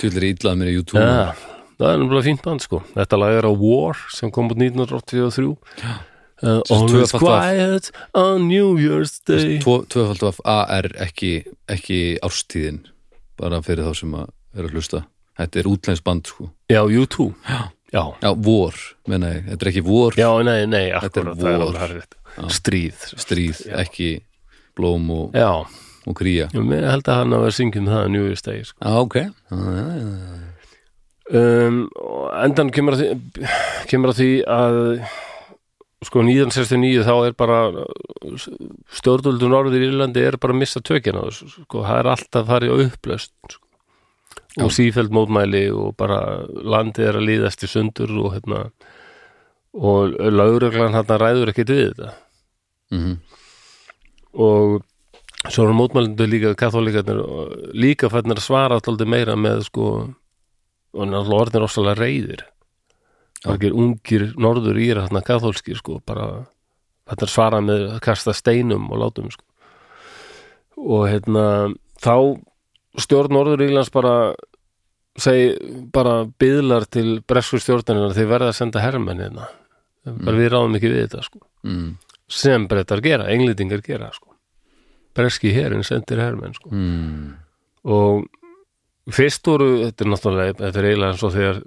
Tullir ídlað mér í YouTube ja, það er náttúrulega fínt band sko þetta lag er á War sem kom út 1983 já Uh, all is quiet on New Year's Day Tvöfald af A er ekki, ekki ástíðin bara fyrir þá sem að vera að hlusta Þetta er útlænsband sko Já, U2 Já, já, Já, vor, menna ég, þetta er ekki vor. Já nei, nei, Þetta er akkurat það er vor. harrið Stríð. Stríð, ekki blóm og, Já, og kría. Ég me- held að hann að vera syngjum það New Year's Day sko. Já, ok. Já, já, já. um, og endan kemur að því, kemur að því að sko 1969 þá er bara stjórnvöldu norður í Írlandi er bara að missa tökina á þessu sko, það er alltaf farið á upplöst sko. Og sífæld mótmæli og bara landið er að líðast í sundur og hérna og lauruglan hérna ræður ekkit við þetta. Mhm. og svo eru mótmælindu líka katholíkarnir líka fætnir að svara alltaf meira með sko og náttúrulega orðin rosalega reyðir margir ungir norður íra þarna katholskir sko bara að svara með að kasta steinum og látum sko. Og hérna þá stjórn norður Írlands bara segi bara byðlar til breskur stjórnarinn þeir verða að senda hermenn hérna bara við ráðum ekki við þetta sko Mm. sem brettar gera, englendingar gera sko. breski herin sendir hermenn sko. Mm. og fyrst voru þetta er náttúrulega, þetta er eiginlega eins og þegar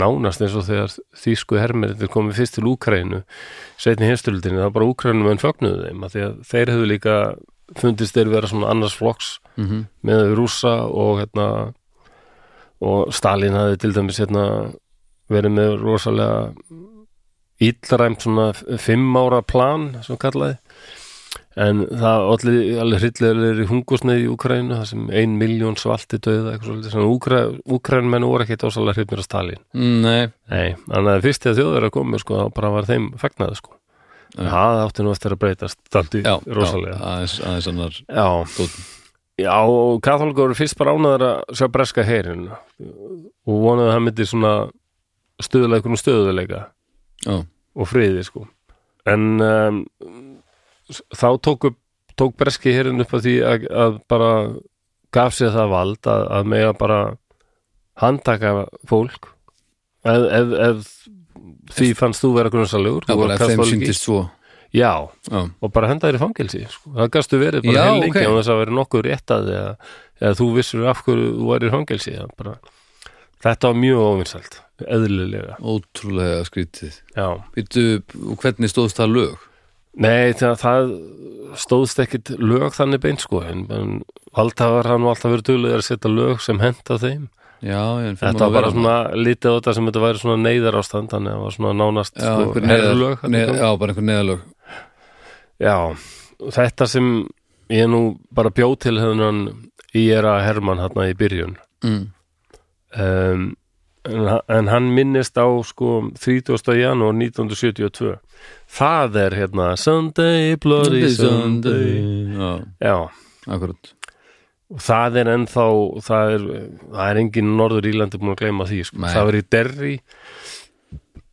nánast eins og þegar þýsku hermenn þetta komið fyrst til Úkrænu setni hinstöldinni, það var bara Úkrænum en fögnuðu þeim, því að þeir hefðu líka fundist þeir vera svona annars flokks Mm með rússa og hérna og Stalin hafði til dæmis hérna verið með rosalega illræmt svona fimm ára plan sem kallaði. En það allir, hryllilega hungursneið í Úkrænu það sem ein miljón svalti döða eitthvað svolítið, svona Úkra, Úkrænmenn voru ekkert ásalega hryllir að Stalin Nei, Nei, þannig að fyrst þegar þjóður að komu sko, þá bara var þeim fagnað sko. En það átti nú eftir að breytast daldi já, rosalega. já aðeins, annar Já, tónn Já, og katholgur eru fyrst bara ánæður að sjá breska heyrin og vonaði að það myndi svona stöðulega einhvern stöðuleika Já, og friði sko. En um, þá tók, upp, tók breski heyrin upp að því að, að bara gaf sér það vald að, að mega bara handtaka fólk. Ef, ef, ef því fannst þú vera bara ef þeim syndist svo Já, Já, og bara henda þér í fangelsi sko. það gastu verið bara heil lengi ok. á þess að vera nokkuð réttað eða, eða þú vissur af hverju þú væri í fangelsi. Það bara, þetta var mjög óvinsælt eðlilega. Ótrúlega skrítið. Og hvernig stóðst það lög? nei það, það stóðst ekkit lög þannig beint sko en, en valdhafar hann var alltaf verið duglega að setja lög sem henda þeim. Já, þetta var bara svona lítið á þetta sem þetta væri svona neyðar ástand þannig að það var svona nánast Já, sko, neðar, neð, já, bara einhver neðalög Já, þetta sem ég nú bara bjóð til hennan Íra Hermann hérna í byrjun. Mm. um, en, en hann minnist á sko 30. janúar 1972 það er hérna Sunday, Bloody Sunday Já, já, akkurat. Og það er ennþá það er, það er engin Norður Írlandi búin að gleyma því sko. Það var í Derry.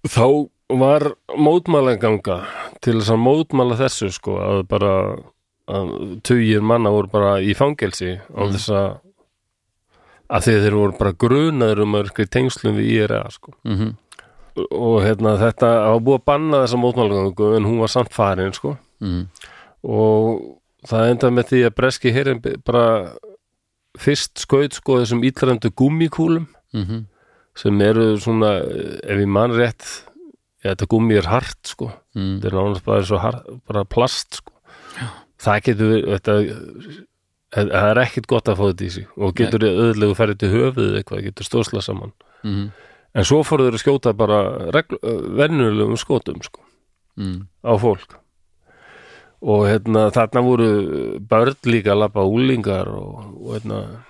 Þá var mótmælaganga til þess að mótmæla þessu sko, að bara að tugir manna voru bara í fangelsi á Mm. þess að að þeir voru bara grunaður um að tengslum við IRA sko. mm og hérna þetta var búið að banna þessa mótmælagangu en hún var samt farin sko. mm. og það endaði með því að breski herin bara fyrst skaut sko þessum ítlændu gummikúlum Mm sem eru svona, ef ég man rétt ja, þetta gummi er hart sko Mm. þetta er nánast bara, svo hart, bara plast sko það getur þetta, það er ekkit gott að fá þetta í sig og getur öðlegu ferði til höfuð eitthvað, getur stóðsla saman Mm. en svo fóru þeir að skjóta bara regl, venjulegum skotum sko Mm. á fólk og hérna þarna voru börn líka að labba úlingar og, og hérna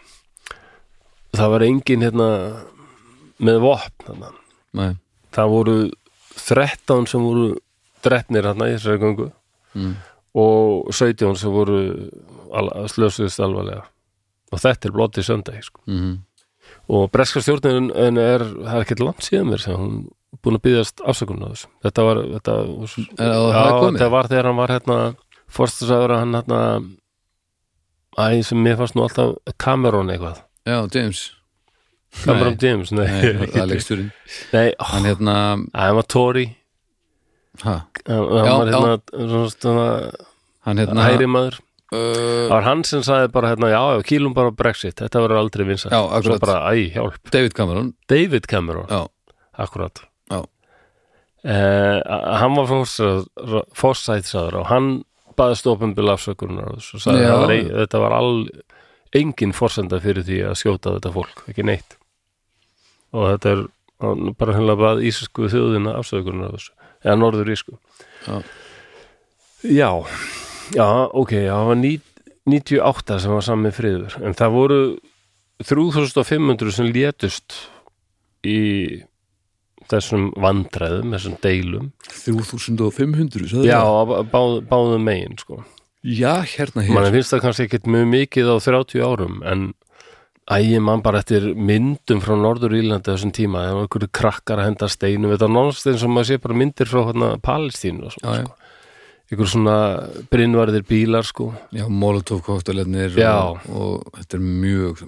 það var engin hérna með vopn þarna. Nei. það voru 13 sem voru drefnir hérna í þessari gangu Mm. og 17 sem voru slösuðist alvarlega og þetta er blotti söndagi sko. Mm. og breska stjórnin en er, það er ekkert langt síðan mér sem hún búin að byggðast afsökunar á þessu þetta var, þetta, já, þetta var þegar hann var hérna fórstasæður hann hérna æ, sem mér fannst nú alltaf Cameron eitthvað, Já, James Cameron James nei, það er leiksturinn Hann hérna æ, hann var Tory. Ha, hann, hann Já, var hérna svona Hann hérna hæri maður. Uh, það var hann sem sagði bara hérna, já, kýlum bara Brexit, þetta verður aldrei Já, svo bara, æ, hjálp, David Cameron. David Cameron. Já, akkurat. Já. eh, hann var fórsætsaður og hann baðist opinbil afsökunar og sagði þetta var all, engin forsenda fyrir því að skjóta þetta fólk, ekki neitt og þetta er bara hennilega bað ísisku þjóðina afsökunar af þessu, eða norður ísku Já. já. Já, ok, já, það var ní- 98 sem var sami friður. En það voru 3500 sem létust í þessum vandræðum, þessum deilum. 3500 sagði já, báð, báðum megin sko. Já, hérna hér. Mann finnst það kannski ekkert mjög mikið á 30 árum en ægir mann bara eftir myndum frá Norður Írlandi á þessum tíma, það var einhverju krakkar að henda steinum, þetta er eins og maður sé bara myndir frá hérna Palestínu og svona, sko. einhver svona brinnvarðir bílar sko, Já, Molotov koktelarnir Já. og, og þetta er mjög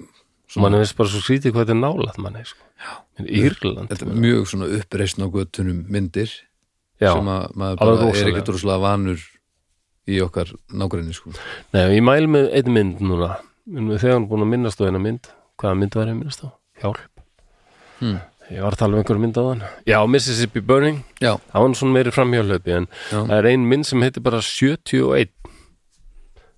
mann finnst bara svo skrítið hvað þetta er nálað manni sko. en Írland þetta er mjög svona uppreisn á göttunum myndir já, sem að maður er ekkert rosalega vanur í okkar nágræni sko. Nei, ég mæl með einn mynd núna þegar hann búin að minnast á eina mynd hvaða mynd var ég að minnast á? Hjálp Hmm. Ég var að tala um einhverju mynd á þann Já, Mississippi Burning Já, það var svona meiri framhjálöpi en Já. það er ein mynd sem heitir bara 71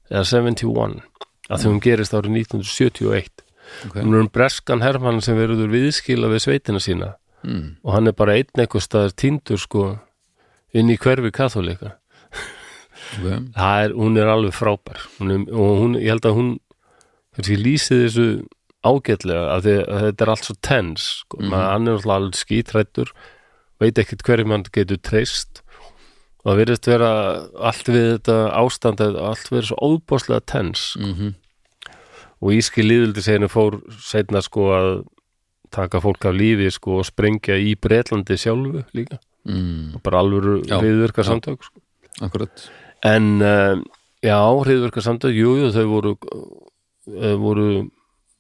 eða 71 að því hún gerist árið 1971 ok hún er um breskan hermann sem verður viðskila við sveitina sína mm. og hann er bara einn eitthvað staðar týndur sko inn í hverfi katholika okay. það er, hún er alveg frábær hún er, og hún, ég held að hún kannski lýsið þessu ágætlega að, því, að þetta er allt svo tens sko. Mhm. maður hann er alltaf skítrættur veit ekkert hverju mann getur treyst og það virðist vera allt við þetta ástand allt verið svo óbáslega tens mm og íski líðildi seginu fór seinna sko að taka fólk af lífi sko og sprengja í Bretlandi sjálfu líka mm. og bara alvöru já. samtök sko. Akkurat En uh, já, hriðverka samtök, jú, jú, þau voru, voru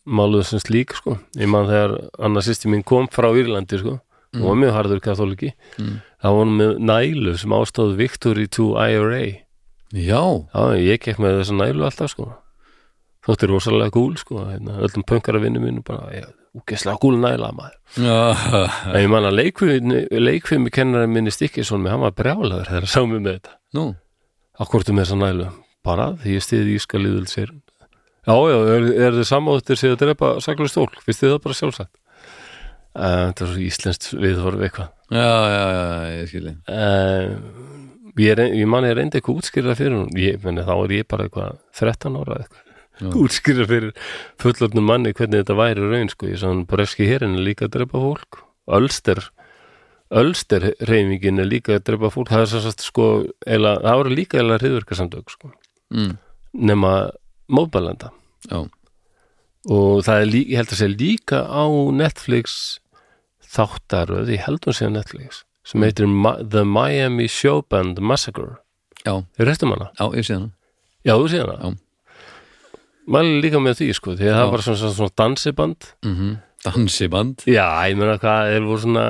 máluð sem slík, sko. Ég man þegar annars sýsti mín kom frá Írlandi, sko, og var mjög harður katholiki. Mm. Það var hún með nælu sem ástóð Victory to IRA. Já, Já, ég gekk með þessa nælu alltaf, sko. Þótti rosalega gúl, sko, hérna, öllum punkar að vinnu mínu bara, já, úkesslega gúl næla, maður. já. En ég man að leikfimi kennarinn minni Stikkisson með, hann var brjálaður þegar að sá mig með þetta. Nú, Akkortu með þessa nælu bara því ég stiði íska liðul sér Já, já, er, er þið samáttir sér að drepa saklega stól, finnst þið það bara sjálfsagt? Uh, Þetta er svo íslenskt viðhorf eitthvað. Já, já, já, ég skilji uh, ég, ég man ég reyndi eitthvað útskýrða fyrir hún ég, meni, þá er ég bara eitthvað 13 ára eitthvað. <laughs> Útskýrða fyrir fullorðnum manni hvernig þetta væri raun sko. ég sann breski hérin er líka að drepa fólk. Ölster Ölster reyfingin er líka að drepa fólk. Það er svo sagt sko eila, það voru líka eða hriðverkasamtök sko. mm. nema mótbælenda já, og það er líka, ég held að segja líka á Netflix þáttaröð, ég held hún á Netflix sem heitir Ma The Miami Showband Massacre. Já, Þau restum hana? já, ég sé hana. Já, þú sé hana? Já. Mæli líka með því, sko, því að Já. það var svona, svona, svona dansiband. Mm dansiband, Já, ég meina hvað, þeir voru svona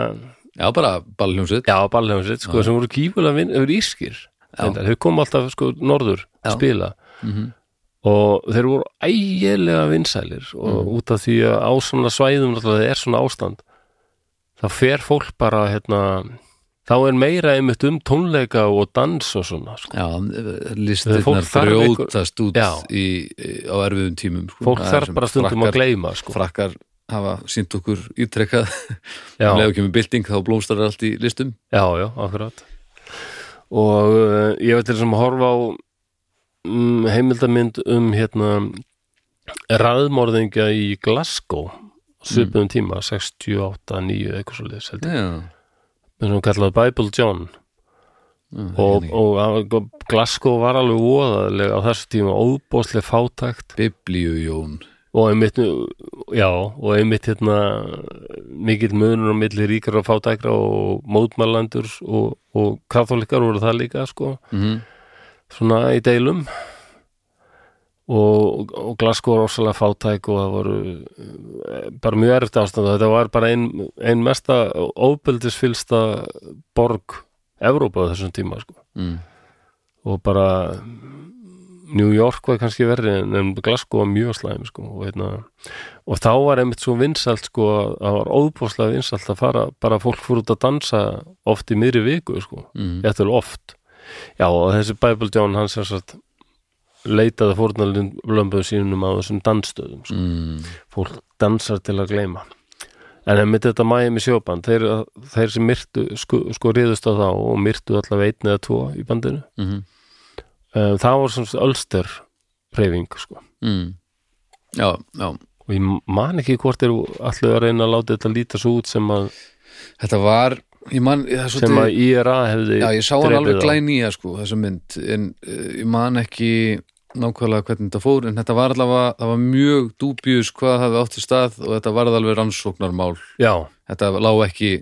já, bara ballhljómsveit. Já, ballhjómsveit, sko, sem voru kýfulega vinn, þeir voru ískir Þau kom alltaf, sko, norður Já. spila. Mm og þeir voru ægilega vinsælir og Mm. út af því að á svona svæðum það er svona ástand þá fer fólk bara hérna, þá er meira einmitt um tónleika og dans og svona sko. Já, þarf einhver- brjótast út Já. í, í- á erfiðum tímum sko. fólk þarf bara stundum frakkar, að gleyma sko. Frakkar hafa sínt okkur ítrekkað um leið og kemur bylting þá blómstrar allt í listum já, já, akkurat og uh, ég veit til sem að horfa á um, heimildamynd um hérna raðmorðingja í Glasgow svipum tíma, 68, 9 eitthvað svo liðs held ég, Já, sem kallaði Bible John. Já, og, og, og, og Glasgow var alveg voðalega á þessu tíma óbóðslega fátækt. Biblíujón. Og einmitt já, og einmitt hérna mikill munur á milli ríkar og fátækra og mótmælandur og, og katholikar voru það líka sko, mm svona í deilum. Og, og Glasgow var rosalega fátæk og það voru eh, bara mjög erfitt ástand. Þetta var bara ein, ein mesta óbyldisfylsta borg Evrópa á þessum tíma sko. Mm. og bara New York var kannski verri en, Glasgow var mjög slæm sko, og, heitna, og þá var einmitt svo vinsælt sko, að það var óbúslega vinsælt að fara, bara fólk fór út að dansa oft í miðri viku sko, Mm. eftir oft já og þessi Bible John hann sem sagt leitaði fórnarlömbuðu sínum á þessum dansstöðum sko. Mm. fólk dansar til að gleyma en einmitt þetta Miami sjóband þeir, þeir sem myrtu sko, sko riðust á þá og myrtu allavega einn eða tvo í bandinu Mm. um, það var svona Ölster reyfing sko. Mm. Já, já og ég man ekki hvort er allir að reyna að láta þetta líta svo út sem að, Þetta var, man það sem að IRA hefði Já, ég sá hann alveg þá. glænýja sko, þessa mynd en uh, ég man ekki nákvæmlega hvernig þetta fór en þetta var allavega, það var mjög dúbjus hvað það hefði átt í stað og þetta var alveg rannsóknarmál já, þetta lá ekki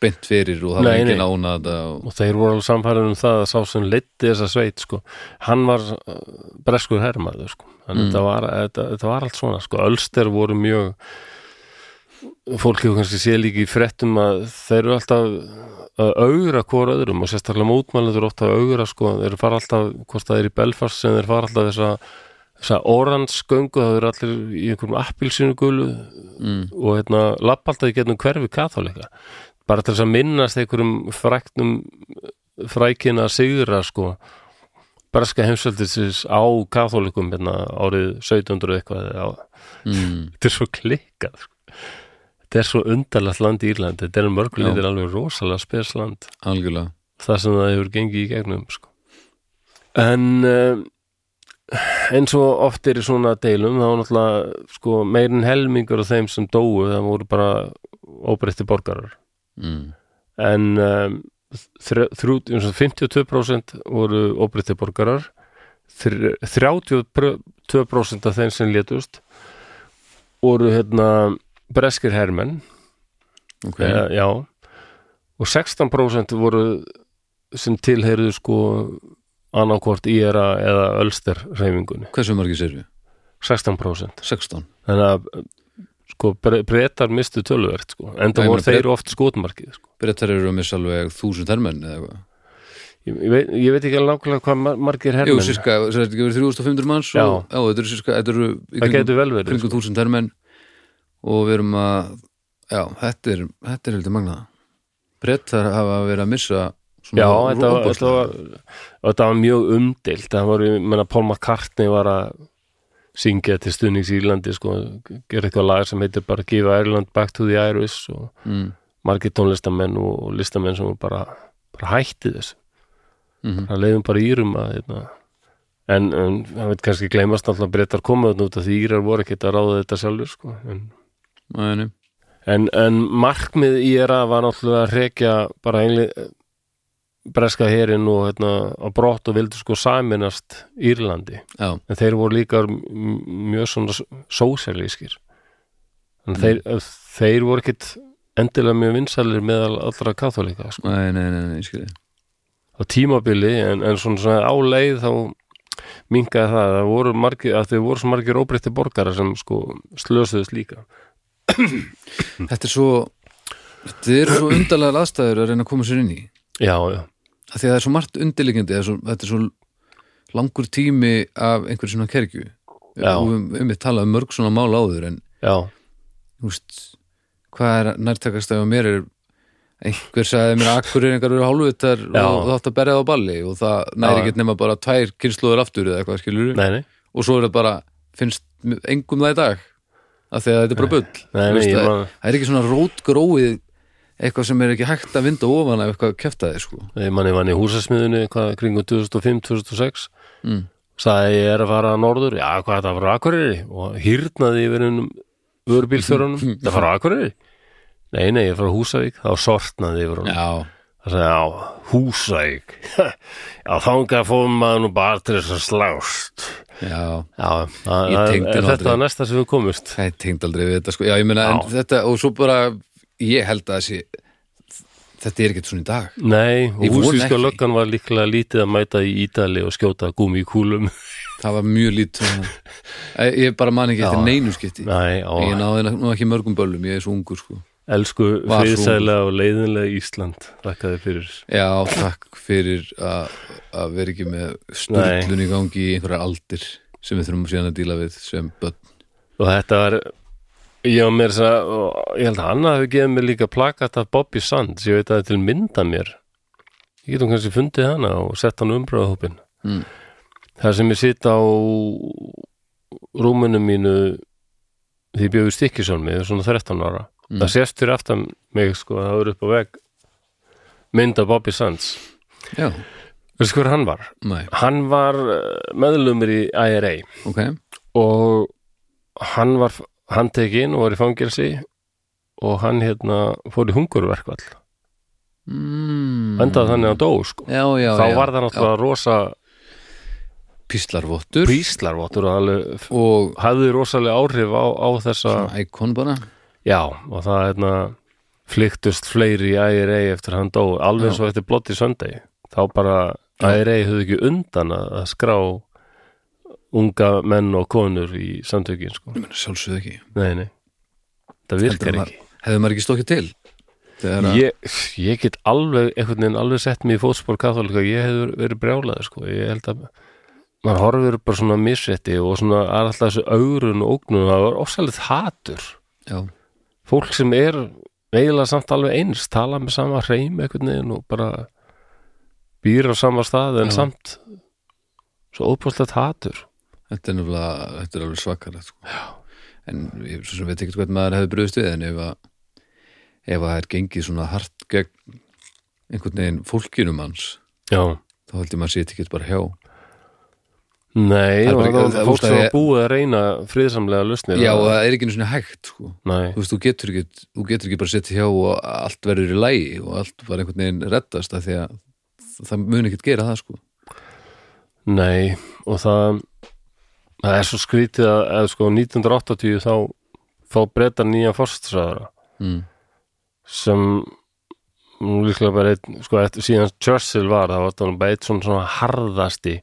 beint fyrir og það Nei, var ekki nei. nána þetta og, og þeir voru alveg samfæður um það að sá sem leiddi þessa sveit sko. hann var uh, breskur hermaður sko. þannig Mm. þetta, var, þetta, þetta var allt svona sko. Ölster voru mjög fólk hefur kannski séð líka í fréttum að þeir eru alltaf að augra hvort öðrum og sérstaklega mótmælendur ofta að augra sko, þeir fara alltaf, hvort það er í Belfast sem þeir fara alltaf þessa þessa oransgöngu, það eru allir í einhverjum appilsinu gulu mm, og hérna lappa alltaf í getnum hverfi katholika bara til þess að minnast einhverjum fræknum frækina sigra sko. Breska heimsveldisins á katholikum hérna árið 1700 eitthvað mm, <laughs> þetta er svo klikkað sko. Þetta er svo undarlegt land í Írland þetta er mörguleitir alveg rosalega spes land. Algjörlega. Það sem það hefur gengið í gegnum sko. en um, eins og oft er í svona deilum þá var náttúrulega sko, meirin helmingur af þeim sem dóu það voru bara óbreytti borgarar. Mm, en um, þrj- þrjú, og 52% voru óbreytti borgarar. Þr- 32% af þeim sem létust voru hérna breskir hermenn. Ok, okay. já. Og 16% voru sem tilheyrðu sko annarkvort IRA eða Ölster reyfingunni, hversu margir sér við? 16% 16 þannig að sko bre- bretar mistu töluvert sko, enda voru þeir oft skotmarkið sko. Brettar eru að missa alveg þúsund hermenn eða eitthvað? Ég, ég, veit, ég veit ekki alveg nákvæmlega hvað mar- margir Jú, hermenn sirka, það er ekki verið 3500 manns og, já, þetta eru sirka, þetta eru verið kringum þúsund hermenn og við erum að já, þetta er, þetta er heldur magna Brettar hafa verið að missa Já, þetta var, þetta, var, þetta var mjög umdilt það var, ég menna, Paul McCartney var að syngja til stuðnings í Írlandi sko, gera eitthvað lag sem heitir bara Give Ireland Back to the Irish og mm, margir tónlistamenn og, listamenn sem bara, bara hætti þess Mhm. það leiðum bara írum að hérna, en, það veit kannski gleymast alltaf breytar komaðun út af því írar voru ekkert að ráða þetta sjálfur sko. en, Nei. en, en markmið íra var náttúrulega að rekja bara einli breska herin og hérna, á brott og vildu sko saminast Írlandi. Já, en þeir voru líka mjög svona sósjalískir en þeir, þeir voru ekkit endilega mjög vinsælir meðal allra katholika sko. nei, nei, nei, nei, skilji á tímabili en, en svona, svona á leið þá minkaði það. Að, það voru margir, að þeir voru svo margir óbreytti borgara sem sko slösuðust líka Þetta er svo Þetta er svo undarlega aðstæður að reyna að koma sér inn í. Já, já, að því að það er svo margt svo, þetta er svo langur tími af einhverjum svona kergju. Já. og við um við talað um mörg svona mál áður en já, veist, hvað er nærtakast ef að mér er einhver sagði mér að akkurýringar eru hálfvitar Já. og það átt að berja það á balli og það næri ekki nema bara tvær kynnslóður aftur eða eitthvað skilur nei, nei. Og svo er það bara, finnst engum það í dag af því að þetta er bara bull. Nei, nei, ég það, það er ekki svona rótgróið eitthvað sem er ekki hægt að vinda ofan af eitthvað keftaði sko. Ég manni vann í húsasmiðunni kringum 2005-2006 mm. sagði ég er að fara að norður. Já, hvað það að fara á Akureyri? Og hýrnaði yfir hennum vörubílþjörunum <laughs> það fara á Akureyri? Nei, nei, ég að fara á Húsavík þá sortnaði yfir honum. Já, það sagði, já, Húsavík. <laughs> Já, þangað fóðum maður nú bara til þess að slást já. Já, nú þetta aldrei. næsta sem við komust Það tengt aldrei við þetta sko. Já, ég meina, en Já. þetta, og svo bara ég held að þessi þetta er ekkert svona í dag. Nei, húsvíska ekki. löggan var líklega lítið að mæta í Ítali og skjóta gúmi í kúlum. <laughs> Það var mjög lítið Ég bara man ekki eftir neinu skipti. Nei, Ég náði nú ekki mörgum böllum, ég er svo ungur sko elsku friðsælega og leiðinlega Ísland þakkaði fyrir. Já, takk fyrir að vera ekki með sturlun í gangi í einhverjar aldir sem við þurfum síðan að díla við sem börn. Og þetta var ég var mér þess að og ég held að hann hafi gefið mér líka plakat af Bobby Sands ég veit að það er til mynda mér. Ég getum kannski fundið hana og sett hann umbröðahópin Mm. það sem ég sitt á rúminu mínu því bjöðu stikkisólmi svona 13 ára Mm. það sést fyrir aftan mig sko það voru upp á veg mynd af Bobby Sands. Já, veistu hver hann var? næ, hann var eh, meðlumur í IRA ok. Og hann var handtekinn og var í fangelsi og hann hérna fór í hungurverkvall mm. endaði þannig að dó sko. Já, já, þá já. var það náttúrulega rosa Píslarvottur. Príslarvottur og og hafði rosalega áhrif á, á þessa íkon bara já og það hérna flyktust fleiri í IRA eftir hann dó. Alveg eins og eftir Bloody Sunday. Þá bara IRA höfðu ekki undan að skrá unga menn og konur í samtökin sko. Ég meina sjálfsögðu ekki. Nei nei. Það virkar ekki. Hefði maður ekki stokkið til? Að ég, ég get alveg einhvern veginn alveg sett mig í fótspor katholika ég hefur verið brjálaður sko. Ég held að maður horfir bara svona misrétti og svona er alltaf þessu augrun og ógnun. Það var ofsalegt hatur. Já, fólk sem er eiginlega samt alveg eins tala með sama hreim einhvern veginn og bara býr á sama stað en Já. samt svo óbúslegt hatur þetta er nefnilega þetta er alveg svakar sko. en ég svo sem veit ekki hvað maður hefði bröðust við en ef að ef að það er gengið svona hart gegn einhvern veginn fólkinum hans já, þá held ég maður sé ekki bara hjá nei Það er bara fólk sem að ég- búið að reyna friðsamlega lausnir Já, og það er ekki svona hægt sko. nei, þú veist, þú getur ekki þú getur ekki bara setja hjá og allt verður í lægi og allt var einhvern veginn reddast af því að það mun ekkert gera það sko. Nei, og það það er svo skrítið að eða sko 1980 þá þá breyta nýja fórstsræðara mm. sem líklega bara einn, sko, eftir, síðan Churchill var, það var bara eitt svona, svona harðasti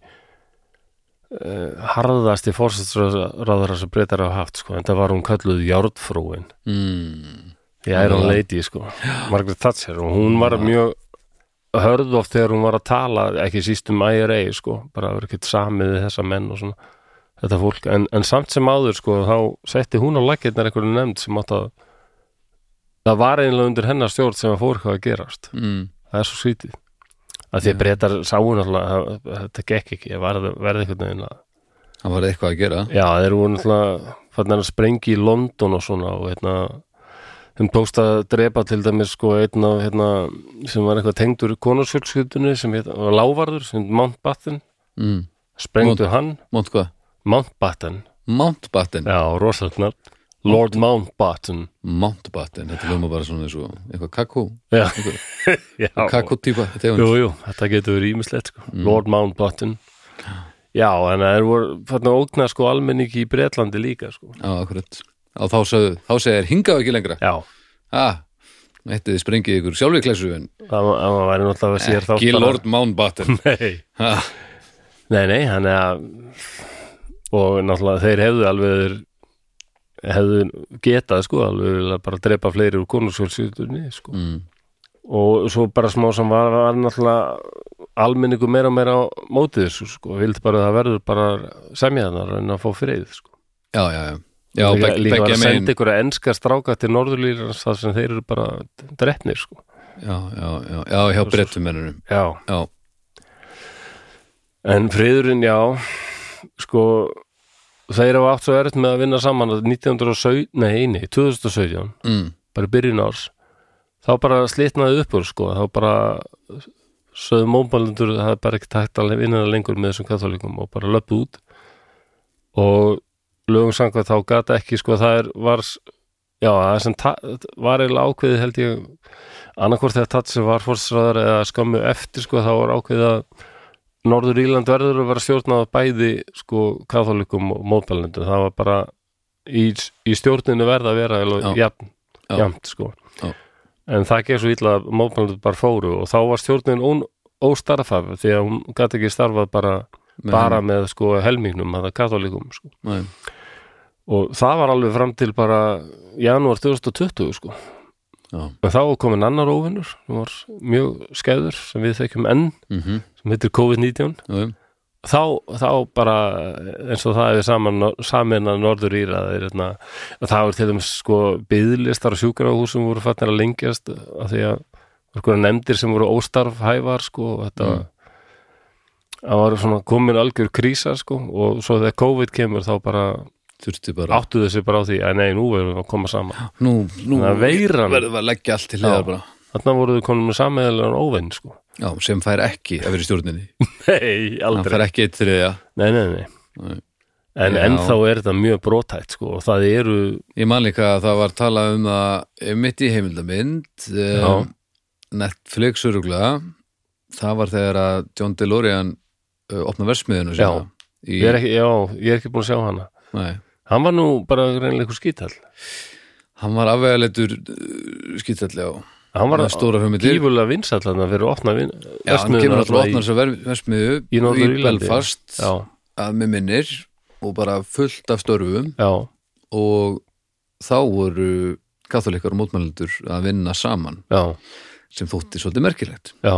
harðasti fórstsræðara sem breytar hafa haft, sko, en það var hún kalluð Járnfrúin Mm. í Iron Já. Lady, sko Margaret Thatcher, og hún var mjög hörð oft þegar hún var að tala ekki síst um IRA, sko bara vera ekkert samið við þessa menn og svona þetta fólk, en, en samt sem áður sko, þá setti hún á lakirnar einhverju nefnd sem átt að það var einlega undir hennar stjórn sem að fór hvað að gerast Mm. það er svo svítið að því að breytar sáun alltaf, þetta gekk ekki, ég var að verða einhvern veginn að það var eitthvað að gera. Já, þeir voru náttúrulega fannig að sprengi í London og svona og hérna þeim tókst að drepa til dæmis sko einn af hérna, sem var eitthvað tengdur konarsfjölskyldunni sem heit, var lávarður sem Mountbatten mm. sprengdu hann, Mount hvað? Mountbatten Mountbatten já, rosalegt Lord Mountbatten. Mountbatten, þetta hljóma bara svona eins og eitthvað kakó, já, <laughs> já. kakó típa jú, jú, þetta getur verið ímislegt sko. Lord Mountbatten. Já, en það voru þarna ógna sko almenningi í Bretlandi líka sko. Já, akkurat. Á þá, segir hingað ekki lengra. Já, ah, Ættið þið sprengið ykkur sjálfur klessu en það væri náttúrulega að sér þá ekki Lord Mountbatten. <laughs> Nei, ha, nei, nei, hann er að og náttúrulega þeir hefðu alveg hefðu getað sko alveg bara drepa fleiri úr konusfjölskyldunni sko. Mm, og svo bara smá sem var, var náttúrulega almenningu meira og meira á mótið þessu sko, vildi bara að það verður bara semjaðanar en að fá frið sko. Já, já, já. Já, líka, beg, líka var að senda ykkur að enska stráka til norðurlýrans þar sem þeir eru bara drefnir sko. Já, já, já, já, hjá brettum mennunum já, Já, en friðurinn já sko þeir hafa átt svo erfitt með að vinna saman að 1917, nei, nei, 2017 mm, bara byrjun árs þá bara slitnaði uppur sko þá bara sögðu mómbalendur það er bara ekki tækt að vinna lengur með þessum katholikum og bara löpu út. Og lögum samkvæmt þá gata ekki sko það er var já það sem var eiginlega ákveðið held ég annarkvort þegar Tatsi var fórsræðar eða skammu eftir sko þá var ákveðið að Norður Íland verður að vera stjórnað bæði sko katholikum og mótbælendum það var bara í, í stjórninu verða að vera Já. jafnt sko. Já. en það gekk svo illa að mótbælendur bara fóru og þá var stjórnin óstarfaf því að hún gæti ekki starfað bara, bara með sko helmingnum að það katholikum sko. Nei, og það var alveg fram til bara janúar 2020 sko En þá komin annar óvinnur sem var mjög skeður sem við þekkjum enn mhm, sem heitir COVID-19 já, já, þá, þá bara eins og það hefur saman samin að norður íra er hérna, að það var til dæmis sko byðlistar og sjúkrahúsum voru fattir að lengjast af því að sko nefndir sem voru óstarfhæfar sko og þetta Mm. það var svona komin algjör krísa sko og svo þegar COVID kemur þá bara þurfti bara áttuðu sig bara á því? Að nei, nú verðum við að koma saman. Nú, nú að verðum við að leggja allt til hliðar bara. Þarna voru þau komin með sammeðlega óveinn sko. Já, sem fær ekki að vera í stjórninni. <laughs> Nei, Hann aldrei fær ekki eitt þriðja. Nei, nei, nei. Nei. en Já. ennþá er þetta mjög brotætt sko og það eru Ég man líka að það var talað um það mitt í heimildamind um, Netflix öruglega það var þegar að John DeLorean uh, opna versmiðinu Já. í, ég er ekki, já, ég er ekki búin að sjá hana. Nei, hann var nú bara reynilega ykkur skítall. Hann var afvegaleitur uh, skýtallega hann var gífurlega vinsall hann að vera að opna vin, Já, hann kemur alltaf að opna þess að versmiðu í Norður-Írlandi. Belfast já, að með minnir og bara fullt af störfum. Já, og þá voru katholikar og mótmælendur að vinna saman já, sem þótti svolítið merkilegt. Já.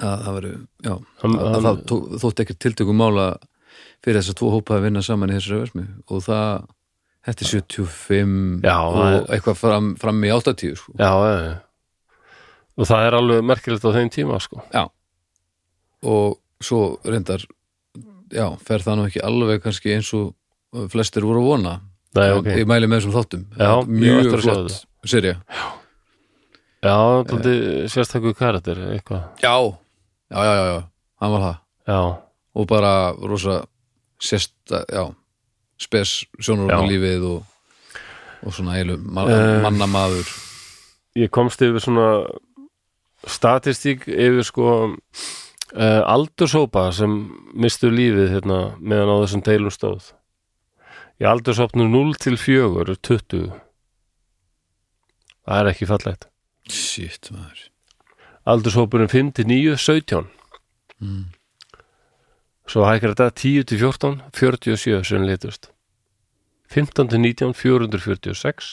Að það veru, já, að, að hann- það þótti ekki tiltökum mála fyrir þess að tvo hópa að vinna saman í þessari versmið og það, þetta er 75 Já, og er- eitthvað fram, fram í 80 sko. já, já, já. og það er alveg merkilegt á þeim tíma sko. Já. Og svo reyndar já, fer það nú ekki alveg kannski eins og flestir voru að vona. Nei, En ok, ég mæli með þessum þáttum. Já, mjög flott serja já, þetta sérstakku karakter eitthvað, já, já, já, já, já, hann var það. Já, og bara rosa sérsta, já spes sjónur á Já. lífið og, og svona heilu ma Eh. mannamaður ég komst yfir svona statistík yfir sko uh, aldurshópa sem mistu lífið hérna meðan á þessum deilum stóð í aldurshópnu 0 til 4 er 20 það er ekki fallegt shit maður aldurshópurinn 5 til 9 17 mm. Svo hækkar þetta 10 til 14 47 sem letust 15 til 19 446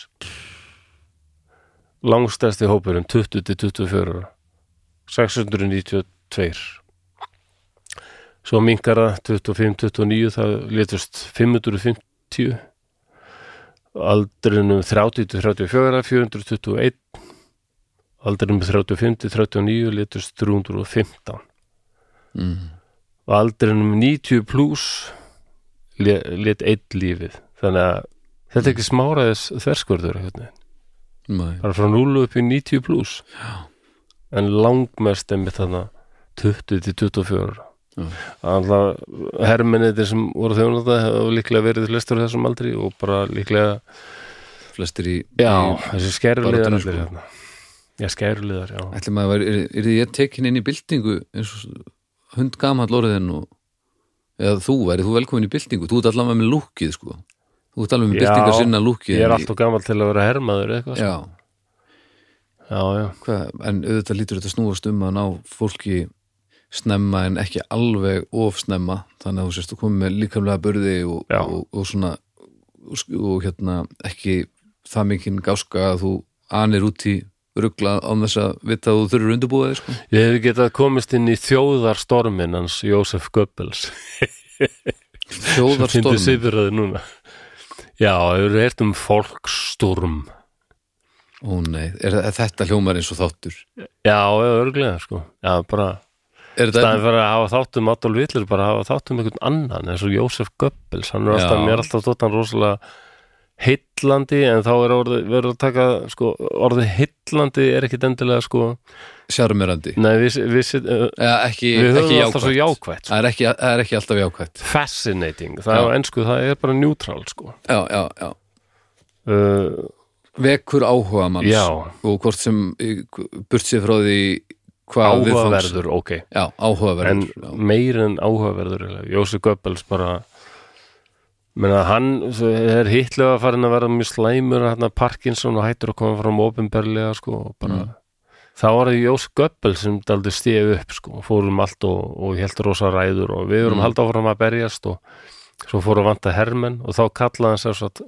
langstæsti hópurinn 20 til 24 692 svo minkar það 25-29 það letust 550 aldrinum 30 til 34 421 aldrinum 35 til 39 letust 315 Mm. Og aldrinum 90 pluss let eitt lífið. Þannig að þetta er ekki smáraðis þverskurður hérna. Bara frá 0 upp í 90 pluss en langmest er mitt þarna 20 til 24 Já. alltaf hermennir sem voru þjónanda hefur líklega verið lestur þessum aldri og bara líklega flestir í, já, þessi allir sko. hérna. Já, skæruliðar, já. Ætli maður, var- er, er ég tekin inn í byltingu eins og hund gamall orðin og eða þú værið, þú velkomin í byltingu þú ert allavega með lúkið sko þú ert allavega með Já, byltingar sinna lúkið ég er alltaf gammal til að vera hermaður eitthvað, já, sko. já, já, hvað, en auðvitað lítur þetta snúast um að ná fólki snemma en ekki alveg of snemma þannig að þú sérst að koma með líkamlega börði og, Já. og, og svona og, og hérna ekki það mikinn gáska að þú anir út í ruggla án þess að vita að þú þurfur undirbúið sko. ég hef getað komist inn í þjóðarstormin hans Jósef Goebbels. Fyndi þjóðarstorm sifraði núna. Já, hefur heyrt um fólkstorm ó nei, er, er þetta hljómar eins og þáttur? Já, örglega, sko. Já, bara, staðin fyrir að hafa þáttum Adolf Hitler, bara hafa þáttum einhvern annan eins og Jósef Goebbels, hann er alltaf mér er alltaf þóttan rosalega heillandi en þá er orðið, verður að taka sko, orðið heillandi er ekkit endilega sko, sjarmerandi nei, við, við, við, Eða, ekki, við höfum ekki alltaf svo jákvætt sko. það er ekki, er ekki alltaf jákvætt fascinating, það Já. er á ensku það er bara neutral, sko já, já, já uh, vekur áhuga manns Já. og hvort sem burt sér frá því hvað viðfangs- áhugaverður, ok já, áhugaverður en meir en áhugaverður. Jósef Goebbels bara menna hann er hitlega farin að vera mjög slæmur hérna Parkinson og hættur að koma fram ofinberlega sko bara Mm. þá var það Jósef Goebbels sem daldi stíð upp sko og fórum allt og, og held rosa ræður og við vorum Mm. halda áfram að berjast og svo fórum að vanta hermenn og þá kallaði hann sér svo að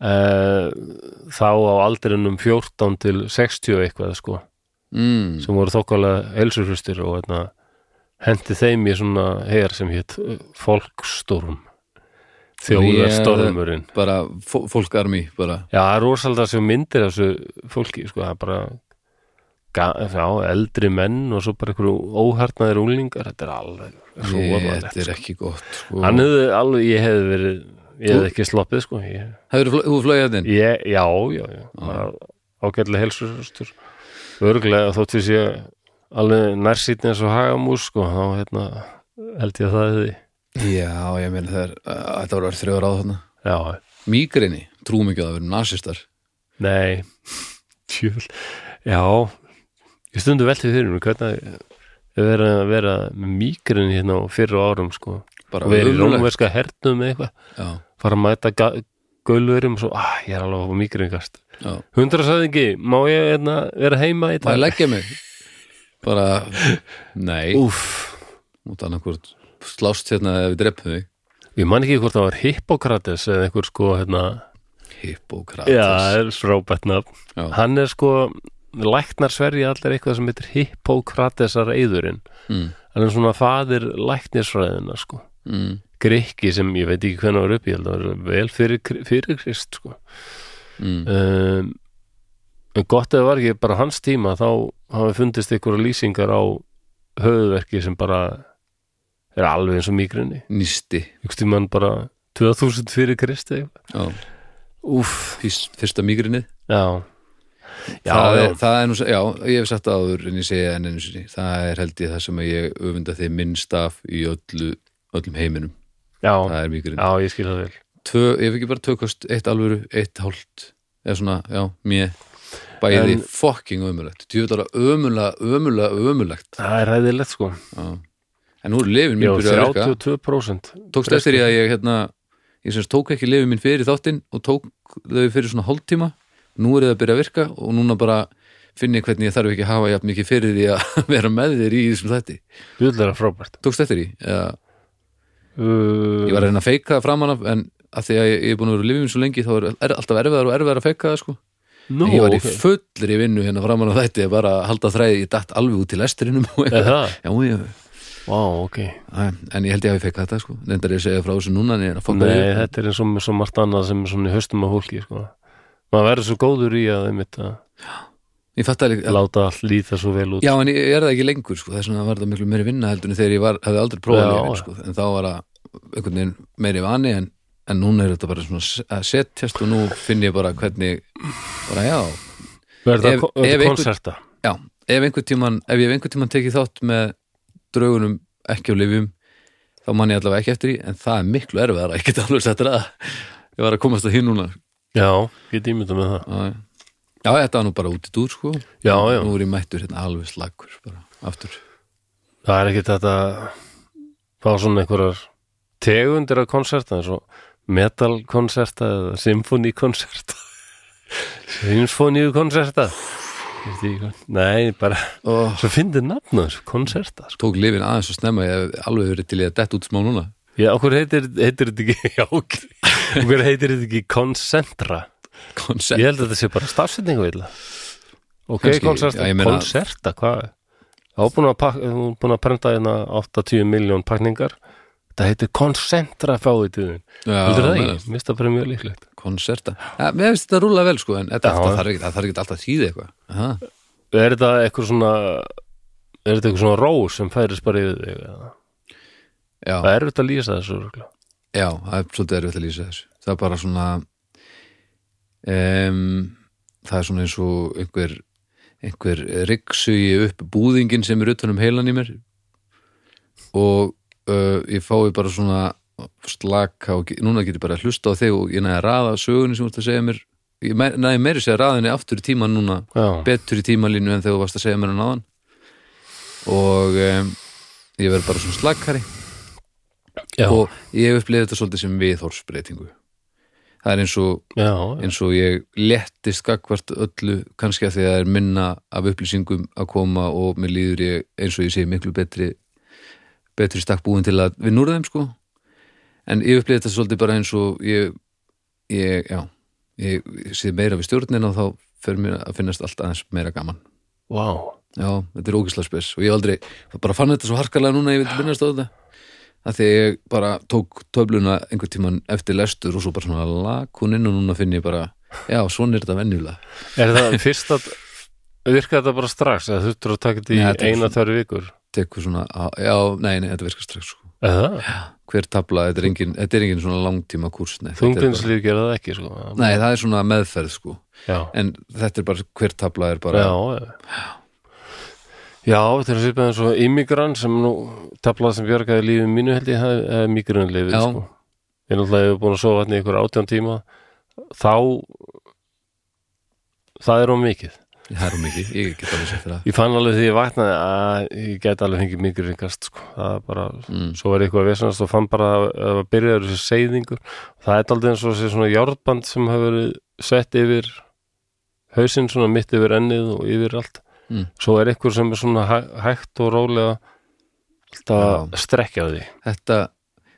Uh, þá á aldrinum 14 til 60 og eitthvað sko mm, sem voru þokkalega helsurhustir og hérna, hendi þeim í svona hegar sem hétt uh, Folkstorm þjóðarstormurinn. Bara fó- fólkarmi bara, já, það er rosalega sem myndir þessu fólki, sko, það er bara já, eldri menn og svo bara einhverju óharnaðir úlingar þetta er alveg hróðalegt, þetta er sko. ekki gott sko. hefði alveg, ég hefði verið ég hefði ekki sloppið, sko ég, hefur þú flóið hérna já, já, já bara ágætlega helsurhustur örglega þótt við sé alveg nærsýtni eins og hagamús, sko þá hérna, held ég að það hefði já, ég meina það er uh, þetta voru verið þrjóður á þarna. Já, mýgrinni, trúum ekki að það verið nasistar. Nei. <laughs> Tjöl, já. Ég stundu veltið fyrir mér hvernig er verið að vera með mýgrin hérna á fyrra árum sko. Bara og verið í rómverska hernum eitthvað. Já, fara að mæta gaulurum og svo, ah, ég er alveg á mýgrin gast já, hundra sagði ekki, má ég hérna, vera heima í dag? Leggja mig? Bara, <laughs> nei. Úff, út annarkvort slást hérna ef við dreppum þig. Ég man ekki hvort það var Hippokrates eða einhver sko hérna, Hippokrates já, það Já. hann er sko læknar sverja allir eitthvað sem heitir Hippokratesar eðurinn mm, hann er svona faðir læknisfræðina sko. Mm, Grikki sem ég veit ekki hvernig var upp ég held að það var vel fyrir, fyrir Krist sko. Mm, um, en gott eða var ekki bara hans tíma þá hafi fundist ykkur lýsingar á höfuðverki sem bara er alveg eins og mýgrinni nýsti. Ykkur tímann bara 2000 fyrir Krist eða eitthvað. já, úff, fyrst, fyrsta mýgrinnið já. Já, það, já, er, það er nú, já, ég hef sagt það áður en ég segi enn einu sinni, það er held ég það sem ég öfunda þig minnst af í öllu, öllum heiminum. Já, það er mýgrinn, já, ég skil það vel. Tvö, ég hef ekki bara tökast eitt alvöru, eitt hálft eða svona, já, mér bæði En- fucking ömulegt djúðara ömulega, ömulega, ömulegt það er ræðilegt sko. Já. En nú er lifin mín byrjuð að virka 32% tókst eftir því að ég hérna ég semst tók ekki lifin mín fyrir þáttinn og tók þau fyrir svona hálftíma. Nú er það að byrja að virka og núna bara finn ég hvernig ég þarf ekki að hafa jafn mikið fyrir því að <laughs> vera með þér í þessum þætti. Júðlega frábært. Tókst eftir því, eða, uh, ég var að reyna að feika það framan af en að því að ég, ég er búin að vera lifin mín svo lengi þá er, er alltaf erfiðar og erfiðar að feika það sko. Nú, ég var í ok. fullri vinnu hérna framan af þætti bara að halda þræði, ég datt alveg út eitthvað, það? <laughs> já, ég, Vá, ok. Æ, en ég held ég hafi feikað þetta sko. Nefndar ég að segja frá þessu núna ég að Nei, upp. þetta er eins og svo margt annað sem er svona í höstum af hólki sko. maður verður svo góður í að einmitt að ég að láta allt líta svo vel út. Já, en ég ég er það ekki lengur, sko, þess vegna var það miklu meiri vinna heldur en þegar ég var, hefði aldrei prófað lífin, sko, en þá var það meiri vani en en núna er þetta bara svona að setjast og nú finn ég bara hvernig bara já, ef einhver- konserta? Já ef ef ég einhvern tíman tekið þátt með draugunum ekki á lifjum þá man ég allavega ekki eftir því en það er miklu erfiðar, ég get alveg settir að ég var að komast að hinn núna. Já, ég dýmynda með það. Já, já, þetta var nú bara út í dúr sko. Já, já, nú er ég mættur hérna alveg slagur bara aftur. Það er ekkit þetta fá svona einhverjar tegundir af konserta eins og metalkonserta eða symfóníkonserta. <laughs> Symfóníukonserta? Nei, bara og svo fyndið nafn á þessu, konserta sko. tók lifin aðeins og snemma ég hef alveg verið til í að detta út smá núna. Já, okkur heitir, heitir þetta ekki? <laughs> Já, ok. Okkur heitir þetta ekki? Konsentra koncept Ég held að þetta sé bara stafsetningu illa. Ok, ég meina- konserta, hvað? Þá er búin að, þú búin að prenta hérna 80 miljón pakningar. Þetta heitir konsentra fáið tíðin. Heldur það ekki? Mista bara mjög líklegt koncerta, ja, mér finnst þetta rúla vel sko en þetta, þarf ekki, þarf ekki alltaf þýði eitthvað. Aha. Er þetta eitthvað svona er þetta eitthvað svona rós sem færist bara yfir já, Það er þetta að lýsa þessu já, það er svolítið erfitt að lýsa þessu. Það er bara svona um, það er svona eins og einhver einhver ryggsugi upp búðingin sem er utan um heilan í mér. Og uh, ég fái bara svona slaka og núna get ég bara að hlusta á þig og ég næði að raða sögunni sem þú ert að segja mér. Ég næði meiri segja raðinni aftur í tíman núna Já, betur í tímalínu en þegar þú varst að segja mér hann áðan. Og um, ég verð bara svona slakari. Já, og ég hef upplifið þetta svolítið sem viðhórsbreytingu það er eins og, já, eins og ég lettist gagvart öllu kannski að því að það er minna af upplýsingum að koma og mér líður ég eins og ég sé miklu betri betri stakk búin til að vinna úr þeim sko en ég upplifið þetta svolítið bara eins og ég, ég já ég, ég sé meira við stjórnin og þá fer mér að finnast allt aðeins meira gaman. Vá, Já, þetta er ógislega spes. Og ég aldrei, bara fann þetta svo harkalega núna ég vildi minnast á þetta. Að því ég bara tók töfluna einhvern tíman eftir lestur og svo bara svona lag hún inn og núna finn ég bara já, svona er þetta venjulega. Er það <laughs> fyrst að virka þetta bara strax eða þurftur að taka þetta í eina þarri vikur? Tekur svona, já, nei, nei, þetta virkar strax sko. eða hver tabla, þetta er engin, þetta er engin svona langtíma kurs þungdinslíf gera það ekki sko. nei, það er svona meðferð sko en þetta er bara, hver tabla er bara já, já. Já, þetta er svipað eins og immigrann sem nú tablað sem björgaði lífið mínu held ég það er migrunlifið Já. sko. Ég náttúrulega hefur búin að sofa hann í ykkur átján tíma þá það er um mikið. Það er mikið, ég get alveg sett það. Ég fann alveg því ég vaknaði að ég get alveg fengið migruningast sko. það er bara, mm. svo er eitthvað vesanast og fann bara að það byrjaður þessi seyðingur. Það er aldrei eins og þessi svona járnband sem hefur verið sett yfir hausinn svona mitt yfir ennið og yfir allt. Mm. svo er eitthvað sem er svona hæ, hægt og rólega alltaf að strekkja því. Þetta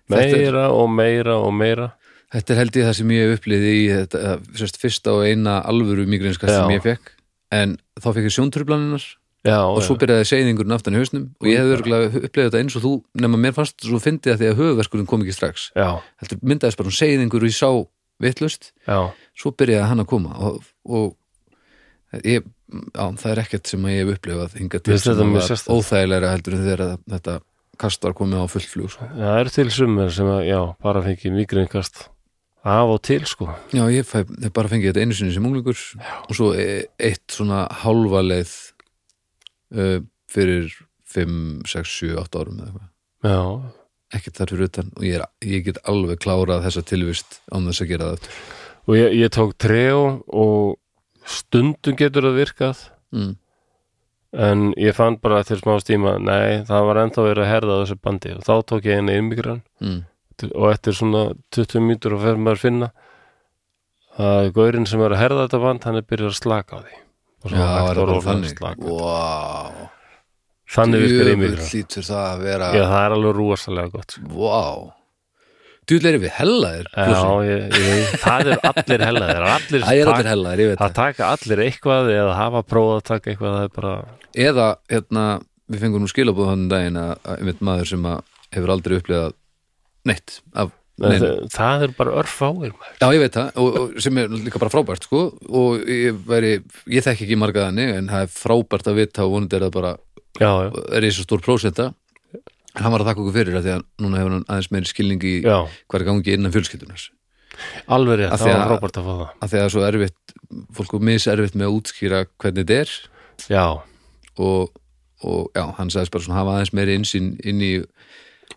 þetta er, meira og meira og meira. Þetta er held ég það sem ég hef upplýði í þetta, fyrsta og eina alvöru migrinskast sem ég fekk en þá fekk ég sjóntrublaninnar já, og svo byrjaði seyðingurinn aftan í hausnum og ég hefði örgulega upplifið þetta eins og þú nema mér fannst svo fyndið að því að höfuverkurinn kom ekki strax. Já, heldur myndaðist bara um seyðingur og ég sá vittlust, já, svo byrjaði hann að koma og, og ég, á, það er ekkert sem ég hef upplifað hingað til sem var óþægilega heldur en þegar þetta kast var komið á fullt flug sko. já, það eru til sumir sem að, já, bara fengið migruningast af og til sko Já, ég fæ, hef bara fengið þetta einu sinni sem unglingur og svo e- eitt svona hálfa leið uh, fyrir 5, 6, 7, 8 árum eða eitthvað já, ekkert þar fyrir utan og ég, er, ég get alveg klárað þessa tilvist án þess að gera það aftur. og ég, ég tók treo og stundum getur það virkað mm. en ég fann bara til smá stíma nei, það var ennþá verið að herða þessu bandi og þá tók ég einu immigrann Mm. Og eftir svona 20 mínútur og fer maður að finna að gaurinn sem er að herða þetta band hann er byrjað að slaka á því. Og Já, svo er hægt og rólega að þannig. slaka Vá, þannig virkar það að vera já, það er alveg rúasalega gott sko. Vá. Djúlega er við hellaðir já, ég, ég, það er allir hellaðir allir, <laughs> Það er allir hellaðir, ég veit það það. taka allir eitthvað eða hafa prófað að taka eitthvað það er bara Eða, hérna, við fengum nú skilabúð hann daginn að, einmitt maður sem að hefur aldrei upplifað neitt af það, það er bara örfáir. Já, ég veit það, og, og sem er líka bara frábært, sko, og ég væri, ég þekki ekki marga þannig, en það er frábært að vita og vonandi er það bara, já, já, er þessu stór prósenta, En hann var að þakka okkur fyrir að því að núna hefur hann aðeins meiri skilning í er gangi innan fjölskyldunar alveg rétt, það var frábært að fá það. að því að svo erfitt, fólk er miserfitt með að útskýra hvernig þetta er. Já, og, og já, hann sagðist bara svona hafa aðeins meiri insýn inn í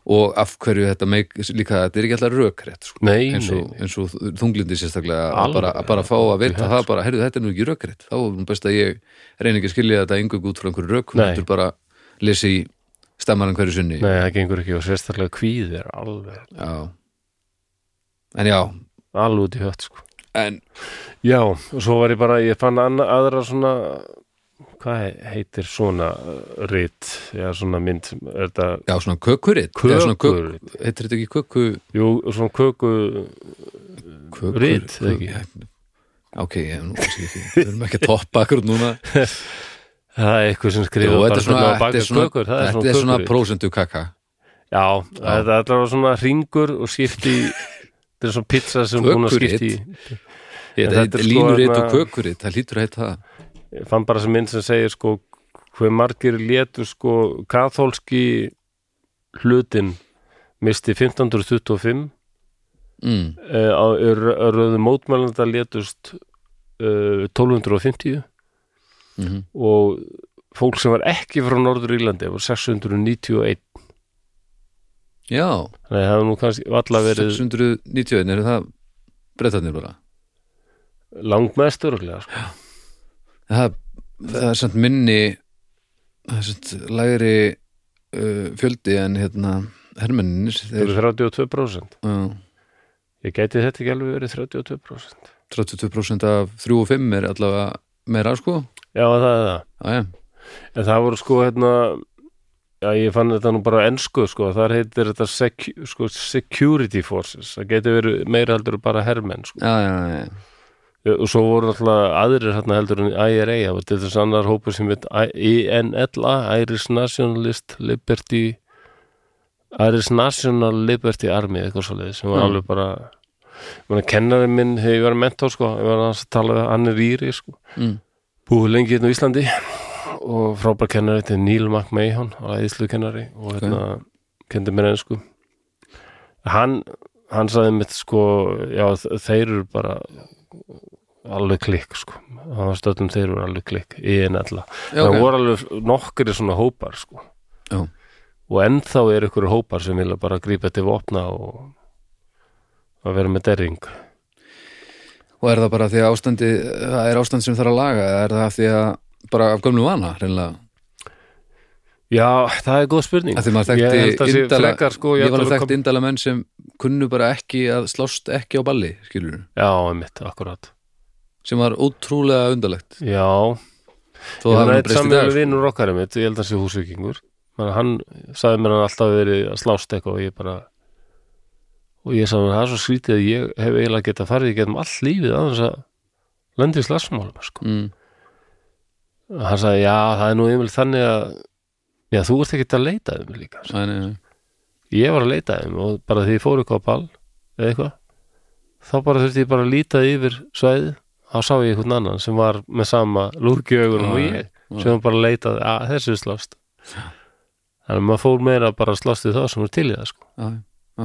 og af hverju þetta meik, líka þetta er ekki alltaf rökrétt sko. eins, eins og þunglindi sérstaklega að bara, að bara fá að vita það bara, heyrðu þetta er nú ekki rökrétt þá er best að ég reyni ekki að skilja þetta engung út frá einhverju rök, Nei. þetta bara lesi í stemmaran hverju sinni nei, það gengur ekki og sérstaklega kvíð er alveg já. en já alveg út í hött sko en Já, og svo var ég bara, ég fann anna, aðra svona, hvað he- heitir svona uh, rit, já svona mynd, er þetta já, svona kökuritt Eða svona kök, kökur, heitir þetta ekki köku jú, svona köku, kökur, Rit, eða ekki? Já, ok, ég hef nú við erum ekki að toppa akkur núna. <laughs> Það er eitthvað sem skrifa þetta er svona, svona á þetta er svona, kökur, það svona svona kökur. prósentu kaka. Já, þetta er allavega svona ringur og skipti, <laughs> þetta er svona pizza sem búin að skipti er sko línuritt hérna- og kökuritt, það lítur að heita það Ég fann bara sem mynd sem segir sko hver margir létu sko kathólski hlutin misti 1525 mm. uh, á á röðu mótmælanda létust uh, 1250 Mm og fólk sem var ekki frá Norður Írlandi var 691 Já, að það hefur nú kannski valla verið 691, eru það brettarnir bara? Langmest öruglega sko. Það, það er samt minni það er samt lægri uh, fjöldi en hérna hermenninir þeir, eru 32% já, ég gæti þetta ekki alveg verið 32% 32% af 3 og 5 er allavega meira sko. Já það er það. Já, já, en það voru sko hérna já ég fann þetta nú bara á ensku sko þar heitir þetta secu, sko, security forces. Það geti verið meira heldur bara hermenn sko. já, já, já. Og svo voru alltaf aðrir hérna heldur en IRA það var til þess annar hópur sem heit INLA Irish Nationalist Liberty Irish National Liberty Army eitthvað svo sem var Mm. alveg bara Menna, kennari minn hefur verið mentor sko, ég var að tala við hann er íri sko. Mm. búið lengi hérna á Íslandi og frábær kennari þetta er Neil McMahon æðislu kennari og hérna kendi mér ennsku hann, hann sagði mitt sko já þeir eru bara alveg klikk sko. Hann var stöðum þeir eru alveg klikk en alla já það voru alveg nokkri svona hópar sko. Já. og ennþá er ykkur hópar sem vilja bara grípa til vopna og að vera með derring. Og er það bara því að ástandi það er ástand sem þarf að laga eða er það því að bara af gömlu vana reynilega, Já, það er góð spurning að maður Ég held þekkti að sé indala, frekar, sko, ég var að þekkti kom- indala menn sem kunnu bara ekki að slást ekki á balli skilur Já, einmitt, akkurat sem var ótrúlega undarlegt Já, þó ég það var var eitt breyst í samlega dag sko. vinnur okkar einmitt, ég held að hann sé að hann sagði mér hann alltaf verið að slást eitthvað og ég bara og ég sagði mér það er svo skrítið að ég hef eiginlega getað farið í getum all lífið aðeins að lendi í slagsmálum sko. mm. hann sagði, já, það er nú einmitt þannig að já, þú ert ekki að leita þeim líka Æ, nei, nei. ég var að leita þeim og bara því ég fór eitthvað á ball eða eitthvað þá bara þurfti ég bara að líta yfir svæðið þá sá ég einhvern annan sem var með sama augunum og ég sem bara leitaði að þessu er slást. Þannig að maður fór meira bara að slást í það sem er til í það sko. Já,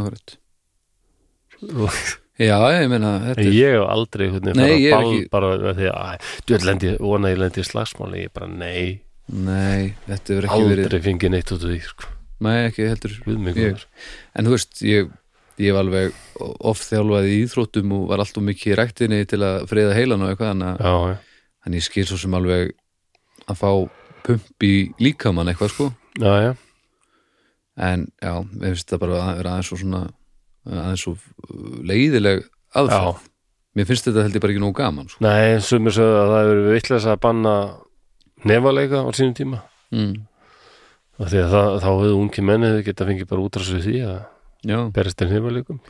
akkurat. Já, ég meina er, ég hef aldrei einhvern veginn Nei, farið ég á er ball ekki- bara því að þú veit lendi, vona ég lendi í slagsmáli. Ég bara nei, Nei, þetta hefur ekki verið aldrei fengið neitt út af því sko. Nei, ekki heldur Ég-. En þú veist, ég, ég var alveg oft þjálfaði í íþróttum og var alltaf mikið í ræktinni til að friða heilan og eitthvað þannig að já, já, þannig ég skil svo sem alveg að fá pump í líkamann eitthvað sko já, en já, mér finnst það bara að vera aðeins svo svona aðeins svo leiðileg aðferð já. mér finnst þetta held ég bara ekki nóg gaman sko. Nei, sumir sögðu að það hefur vitleis að banna nefaleika á sínum tíma. Mm. og því að það, þá hefðu ungi menni geta fengið bara útrásu því að berist til nefaleikum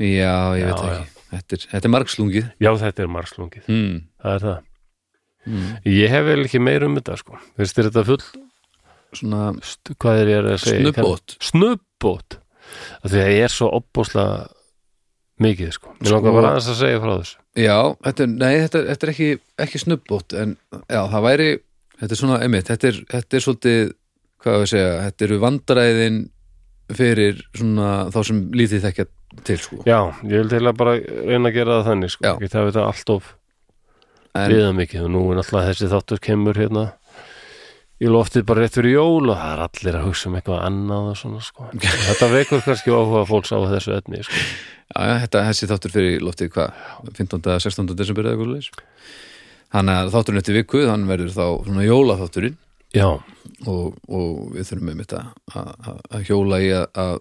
já, ég Já, veit ekki. Þetta er, þetta er margslungið. Já, þetta er margslungið, mm. það er það. Mm. Ég hef vel ekki meir um þetta sko. Finnst þér þetta full, svona hvað er ég að segja? snubbót. Snubbót. Að Því að ég er svo opbúslega mikið sko. Mér Sko- langar bara aðeins að segja frá þessu. Já, þetta er, nei, þetta, þetta er ekki, ekki snubbót en já, það væri þetta er svona, einmitt, þetta er, þetta er svolítið hvað við segja, þetta eru vandræðin fyrir svona þá sem lítið þekkja til sko. Já, ég vil til að bara reyna að gera það þannig sko, ekki það við það allt of viða mikið og nú er náttúrulega þessi þáttur kemur hérna í loftið bara rétt fyrir jól og það er allir að hugsa um eitthvað annað og svona sko. Þetta vekur kannski áhuga fólks á þessu etni sko. já, þetta þessi þáttur fyrir loftið hvað, 15. 16. desember eða eitthvað leis þannig að þátturinn eftir viku, þannig verður þá svona jólaþátturinn. Já, og, og við þurfum með mitt að, að, að hjóla í að, að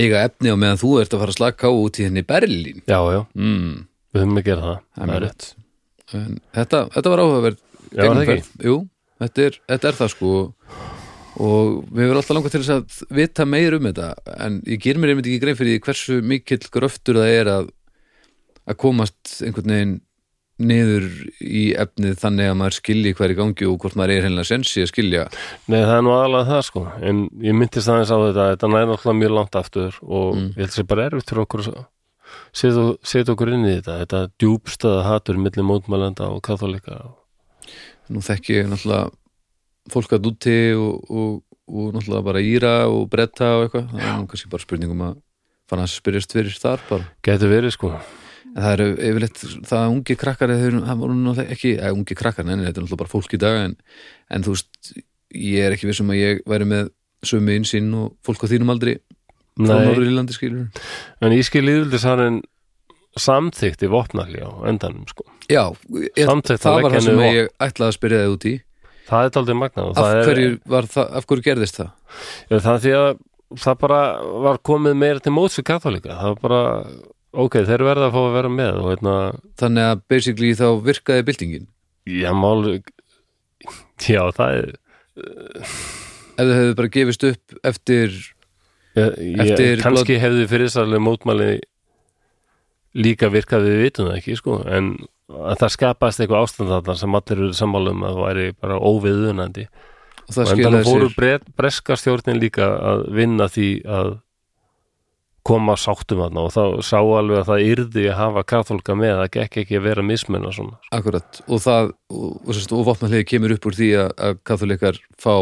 eiga efni á meðan þú ert að fara að slaka á út í henni Berlín. Já, já, mm, við höfum að gera það. Það en þetta, þetta var áhugaverð Já, er það þetta er, þetta er það sko. Og við verðum alltaf langað til þess að vita meir um þetta en ég ger mér einmitt ekki grein fyrir hversu mikill gröftur það er að að komast einhvern veginn niður í efnið þannig að maður skilji hver í gangi og hvort maður er heilina sensi að skilja. Nei, það er nú aðalega það sko. En ég myndist aðeins á þetta þetta næði náttúrulega mjög langt aftur og Mm. ég held að sé bara erfitt fyrir okkur að setja, okkur inn í þetta. Þetta djúbstöða hatur milli mótmælenda og katholika nú þekki ég náttúrulega fólk að úti og, og, og náttúrulega bara íra og bretta og eitthvað. Það er nú kannski bara spurningum að fara að spyrjast fyrir þar bara. Getur verið sko. En það eru yfirleitt það að ungi krakkar það voru náttúrulega ekki, eða ungi krakkar en þetta er náttúrulega bara fólk í dag en, en þú veist, ég er ekki vissum að ég væri með sömu insýn og fólk á þínum aldri frá Norður Írlandi skilur en ískil líðvildisarinn samþykti vopnalli á endanum sko. Já, ég, það var það sem niður ég ætlaði að spyrja þig út í. Það er daldið magnað af af hverju gerðist það? Já, það er því að það bara var komið meira til móts við katholika það var bara, ok, þeir verða að fá að vera með og hérna, Þannig að basically þá virkaði byltingin. Já, mál já, það er ef þau hefðu bara gefist upp eftir ég, Eftir kannski hefði fyrir þessarlega mótmæli líka virkað við vitum það ekki, sko. En að það skapast eitthvað ástand þarna sem allir eru sammála um að væri bara óviðunandi. Og skilaði fóru sér. Bre breska stjórnin líka að vinna því að koma sáttum þarna. Og þá sá alveg að það yrði að hafa katholka með, það gekk ekki að vera mismenn og svona. akkurat. Og það, og, og, vopnarlegi kemur upp úr því að, að katholikar fá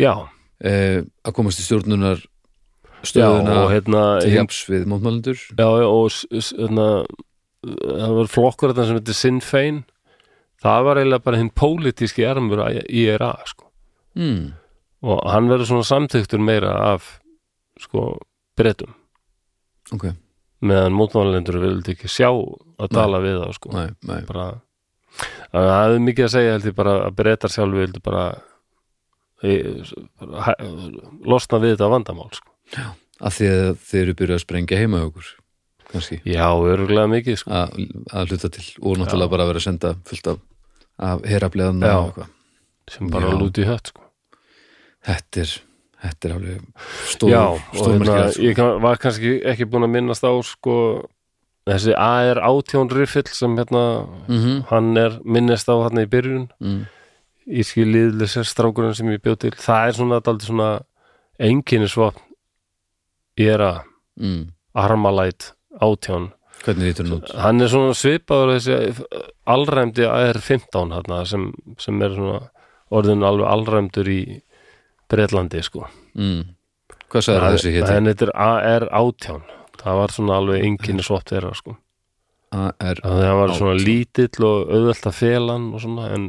eh, að komast í stjórnunar stöðuna og hérna til hin, japs við mótmælendur. Já, já, og hérna það var flokkur þetta sem heitir Sinn Fein. Það var eiginlega bara hinn pólitíski ermur í IRA, sko. Mm. og hann verður svona samþyktur meira af sko breytum ok, meðan mótmálendur vildi ekki sjá að tala við þá, sko. Næ, næ bara að það hefði mikið að segja held ég bara að breytar sjálfu vildi bara, e, bara losna við þetta vandamál sko. Að því að þeir eru byrjað að sprengja heima okkur kannski, já, örgulega mikið sko. að, að hluta til og náttúrulega bara að vera að senda fullt af, af herableðan Já. og eitthvað sem bara Já. lúti í hött sko. þetta er, þetta er alveg stór, já, og hérna, sko. ég var kannski ekki búin að minnast á sko, þessi AR átjón riffill sem hérna mm hann er minnist á hann í byrjun mm. íski liðlisir strákurinn sem ég bjóð til það er svona, daldið svona einkinnisvopn ég er að Mm. Armalite átján hvernig lítur hann út hann er svona svipaður þessi allræmdi AR-15 þarna, sem, sem er svona orðin alveg allræmdur í Bretlandi sko mm. hvað sagði þessi héti? en þetta er AR-18 það var svona alveg enginn svott þeirra sko AR þannig að það var svona 18. lítill og auðvelt að felan og svona en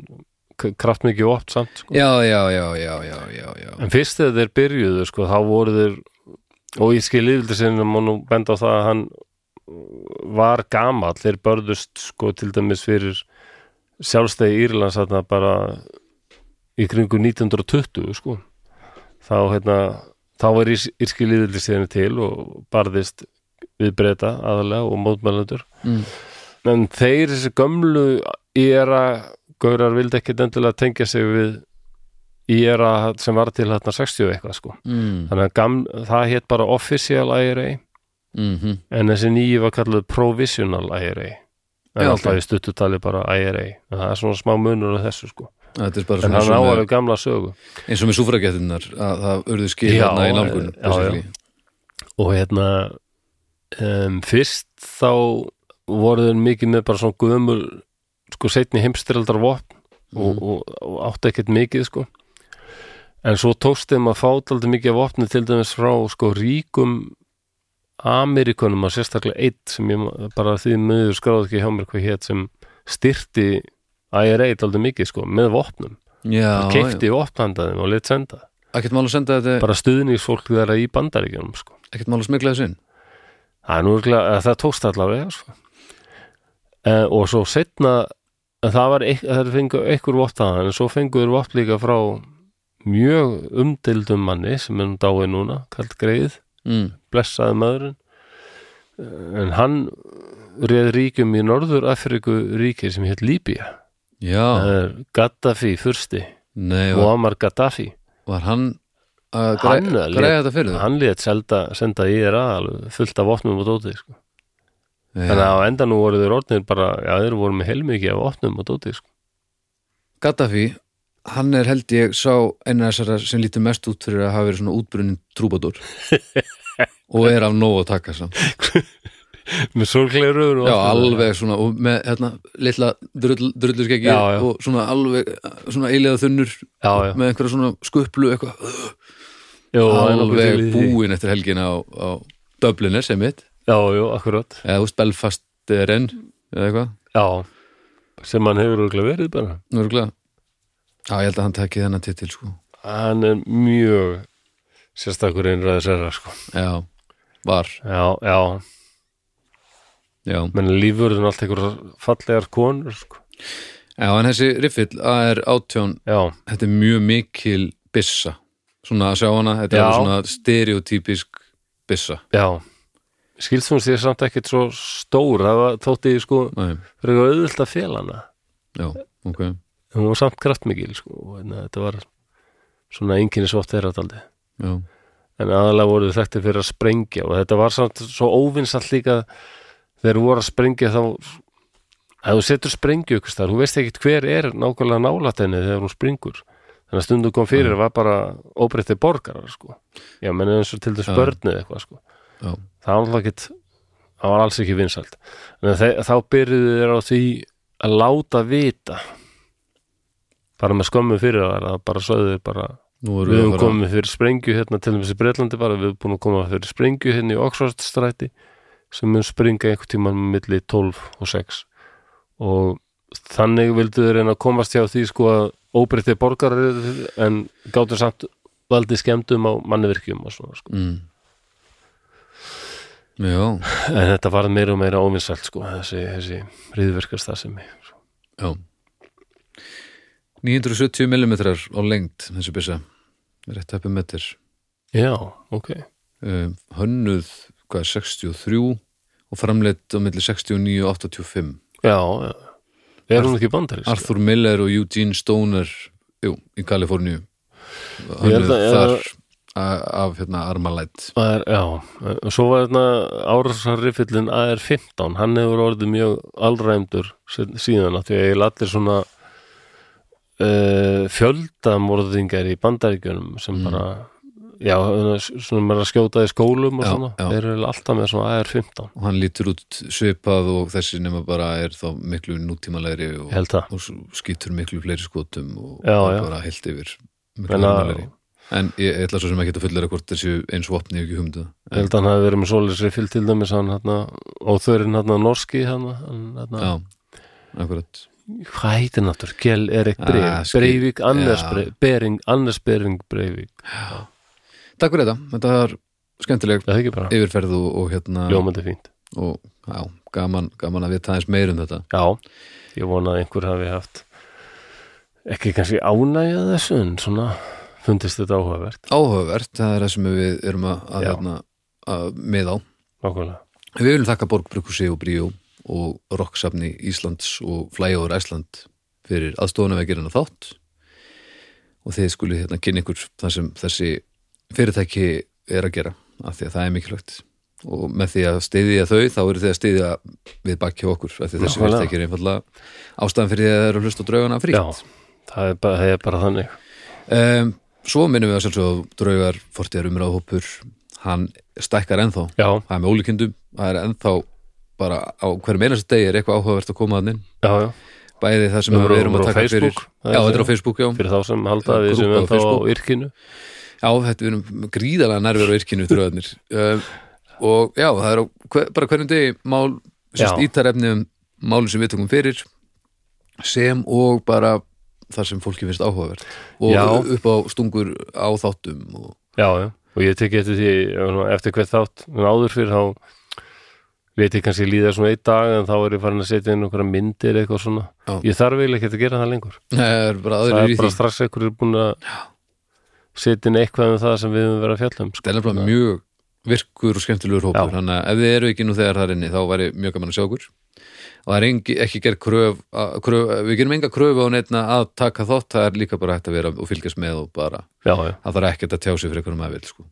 kraftmikið oft samt sko. já, já, já, já, já, já, já. en fyrst þegar þeir byrjuðu sko þá voru þeir og ég skil yfirlega má nú benda á það að hann var gamall, þeir börðust sko til dæmis fyrir sjálfstæði Írlands þarna bara í kringu 1920 sko. Þá hérna þá var írski líðildi síðan til og barðist við breyta aðalega og mótmælendur. Mm. en þeir þessi gömlu íra gaurar vildi ekki endilega tengja sig við íra sem var til hérna 60 eitthvað sko. Mm. þannig að gam, það hétt bara official IRA Mm en þessi nýju var kallað provisional IRA en Já, alltaf ok. í stuttutali bara IRA en það er svona smá munur á þessu sko. En með- áalveg gamla sögu. eins og með súfragettinnar að það urðu skil hérna í já, já. og hérna um, fyrst þá voru þeir mikið með bara svona gömul sko setni heimstyraldar vopn og, Mhm. og, og átti ekkert mikið sko en svo tókst þeim að fá aldrei mikið af opni til dæmis frá sko ríkum Amerikunum og sérstaklega eitt sem ég bara því miður skráði ekki hjá mér hvað hétt sem styrti IRA aldrei mikið sko með vopnum Já, keifti vopnandaðum og lit senda að bara stuðningsfólk þeirra í bandaríkjunum sko. ekkert mál að smigla þessu inn það, það tókst allavega sko. e, og svo setna það var eik, það fengu einhver vopnaðan en svo fenguður vopn líka frá mjög umdildum manni sem er nú dáið núna, kalt greið mm. blessaði maðurinn en hann reið ríkjum í Norður Afriku ríki sem hétt það er Gaddafi fyrsti nei, var, Muammar Gaddafi var hann að græja þetta fyrir þau? hann lét selda, senda í þér alveg fullt af vopnum og dótið sko. Þannig að á endanum voru þeir orðnir bara, já þeir voru með heilmikið af vopnum og dótið sko. Gaddafi, hann er held ég sá eina þessara sem lítur mest út fyrir að hafa verið svona útbrunnin trúbadur <laughs> og er af nóg að taka samt. <laughs> Með sólgleirur Já, alveg svona og með hérna litla drull, já. og svona alveg svona eilega þunnur já, já, með einhverja svona skuplu eitthvað. Alveg búin eftir helgina á, á Dublin er sem mitt. Já, já, akkurat. Eða veist Belfast er enn eða eitthvað, já, sem hann hefur örugglega verið bara. Nörgulega Já, ég held að hann tekki þennan titil sko. Hann er mjög sérstakur einræðis erra sko. Já, var, já, já, já. Menn lífurðin allt einhverjar fallegar konur sko. Já, en þessi riffill AR átján. Já, þetta er mjög mikil byssa. Svona að sjá hana, þetta Já. er svona stereotypisk byssa. Já. Hún sér samt ekkert svo stór. Það var, þótti sko Nei, fyrir eitthvað auðvöld að fela hana. Já, ok en hún var samt kraftmikil sko, og hérna, þetta var svona einkinni svott þeirra Já, en aðalega voru þekktir fyrir að sprengja og þetta var samt svo óvinsall líka þegar voru að sprengja þá að þú setur sprengju ykkur staðar, þú veist ekkit hver er nákvæmlega nálætt henni þegar hún springur. Þannig að stundum kom fyrir var bara óbreytti borgarar sko. Já, menn eins og til þess börnið eitthvað sko. Já, það var alltaf ekkit það var alls ekki vinsælt. En þá byrjuðu þeir á því að láta vita bara með skömmu fyrir það að bara sögðu bara við höfum komið fyrir sprengju hérna til dæmis í Breitlandi bara, við höfum búin að koma fyrir sprengju hérna í Oxford stræti sem mun springa einhvern tímann milli 12 og 6 og þannig vildu þeir reyna að komast hjá því sko að óbreytti borgarar en gáttu samt valdi skemmtum á mannivirkjum og svona sko. mm. Já, en þetta var meira og meira óvinsælt sko þessi, þessi riðverkast það sem já 970 mm á lengd þessi byssa. Rétt uppi metr já, ok. Um, hönnuð hvað, 63 og framleitt á milli 69 og 85 já, já. Er hún ekki bandarist? Arthur Miller og Eugene Stoner jú, í Kaliforníu. Hönnuð að- þar a- af hérna Armalite er, já, og svo var þetta árásarriffillin AR-15 hann hefur orðið mjög allræmdur síðan að því að ég allir svona uh, fjöldamorðingar í bandaríkjunum sem bara já, svona með að skjóta í skólum og Já, svona, já. þeir eru alltaf með svona AR-15 og hann lítur út svipað og þessi nema bara er þá miklu nútímalegri og, held og skýtur miklu fleiri skotum og, Já, og bara heilt yfir miklu nútímalegri. En ég ég ætla svo sem ekki að fullera hvort þessi eins vopni ekki humdu ég held að hann hafi verið með svoleiðis riffill til dæmis hann hérna, óþörinn hérna norski hann, hann hérna, já, akkurat hvað heitir náttúr, Kjell Erik Ah, Breivik skil- Breivik, Anders Já. Breivik Bering, Anders Bering Breivik. Takk fyrir þetta, þetta var skemmtileg er yfirferð og, og hérna ljómandi fínt. Og já, gaman, gaman að vita aðeins meir um þetta. Já, ég vona að einhver hafi haft ekki kannski ánægja þessu en svona fundist þetta áhugavert. Áhugavert, það er það sem við erum að, að, hérna, að með á. Nákvæmlega. Við viljum þakka Borgbrukusi og Bríó og Rocksafni Íslands og Flyover Æsland fyrir aðstofuna við gerina þátt. Og þið skulið hérna kynna ykkur það sem þessi fyrirtæki er að gera af því að það er mikilvægt. Og með því að stiðja þau þá eru þið að stiðja við bakki okkur af því að þessi Nákvæmlega. fyrirtæki er einfallega ástæðan fyrir því að það eru að hlusta draugana frí. Já, það er bara, það er bara þannig. Um, Svo minnum við að sjálfsög að draugar fortíðar umræðhópur hann stækkar ennþá. Já, það er með ólíkindum, það er ennþá bara á hverjum einasta degi er eitthvað áhugavert að koma að inn. Já, já, bæði það sem Við erum að taka fyrir Já, þetta er á Facebook, já. fyrir þá sem halda að við Grúppa sem við þá á yrkinu. Já, þetta við erum gríðalega nærver á yrkinu tröðarnir uh, og já, það er á, hver, bara hverjum degi mál, sérst ítarefni um málin sem við tökum fyrir sem og bara þar sem fólki finnst áhugavert. Og Já. upp á stungur á þáttum og Já, já, og ég tekið eftir því eftir hvert þátt, en áður fyrir þá ég kannski líða svona einn dag en þá er ég farin að setja inn okkur myndir eitthvað svona, Já. ég þarf eiginlega ekki að gera það lengur, það er bara það er bara strax er búin að setja inn eitthvað um það sem við höfum verið að fjalla um sko. það er nefnilega mjög virkur og skemmtilegur hópur. Já. þannig að ef þið eru ekki nú þegar þar inni þá væri mjög gaman að sjá okkur og það er engi, ekki gerð kröf, kröf við gerum enga kröfu á neittna að taka þátt. Það er líka bara hægt að vera og fylgjast með og bara Já, já, það þarf ekkert að tjá sig fyrir einhverjum að vil sko.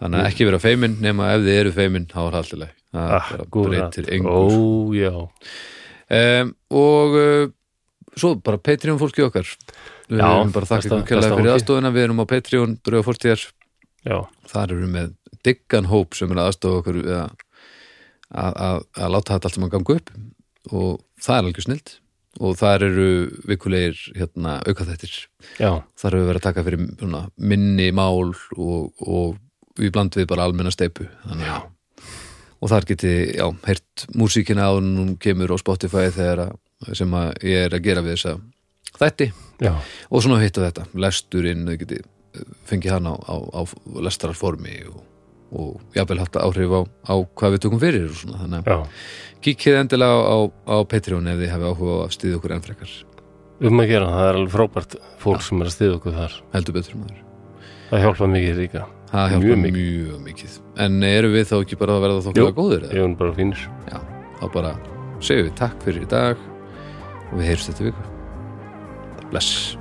þannig að ekki vera feimin nema ef þið eru feimin þá er það alltaf leið það ah, breytir rætt. engu Ó, sko. já, um, og uh, svo bara Patreon fólki okkar. Við Já, erum bara þakka ykkur kærlega besta fyrir aðstofuna við erum á Patreon, drauga fórstíðar þar eru við með diggan hóp sem er að aðstofa okkur við að, láta þetta allt sem að ganga upp. Og það er algjör snilt. Og þar eru vikulegir hérna, aukaþættir. Já, þar hefur verið að taka fyrir svona, minni mál og, og við bland við bara almenna steipu þannig að og þar geti, já, heyrt músíkina á hún kemur á Spotify þegar að, sem að ég er að gera við þessa þætti. Já, og svona hitta þetta, lesturinn þau geti fengið hann á, á, á lestararformi og, og jafnvel haft áhrif á, á hvað við tökum fyrir og svona, þannig að já. kíkið endilega á, á, á Patreon ef þið hefði áhuga á að stýða okkur enn frekar. Um að gera, það er alveg frábært fólk sem er að stiða okkur þar. Heldur betur maður. Það hjálpa mikið líka Það Mjög hjálpar mjög mikið. En eru við þá ekki bara að verða þókkulega góður? ég Eða? er bara fínir Já, þá bara segjum við takk fyrir í dag og við heyrst þetta viku. Bless.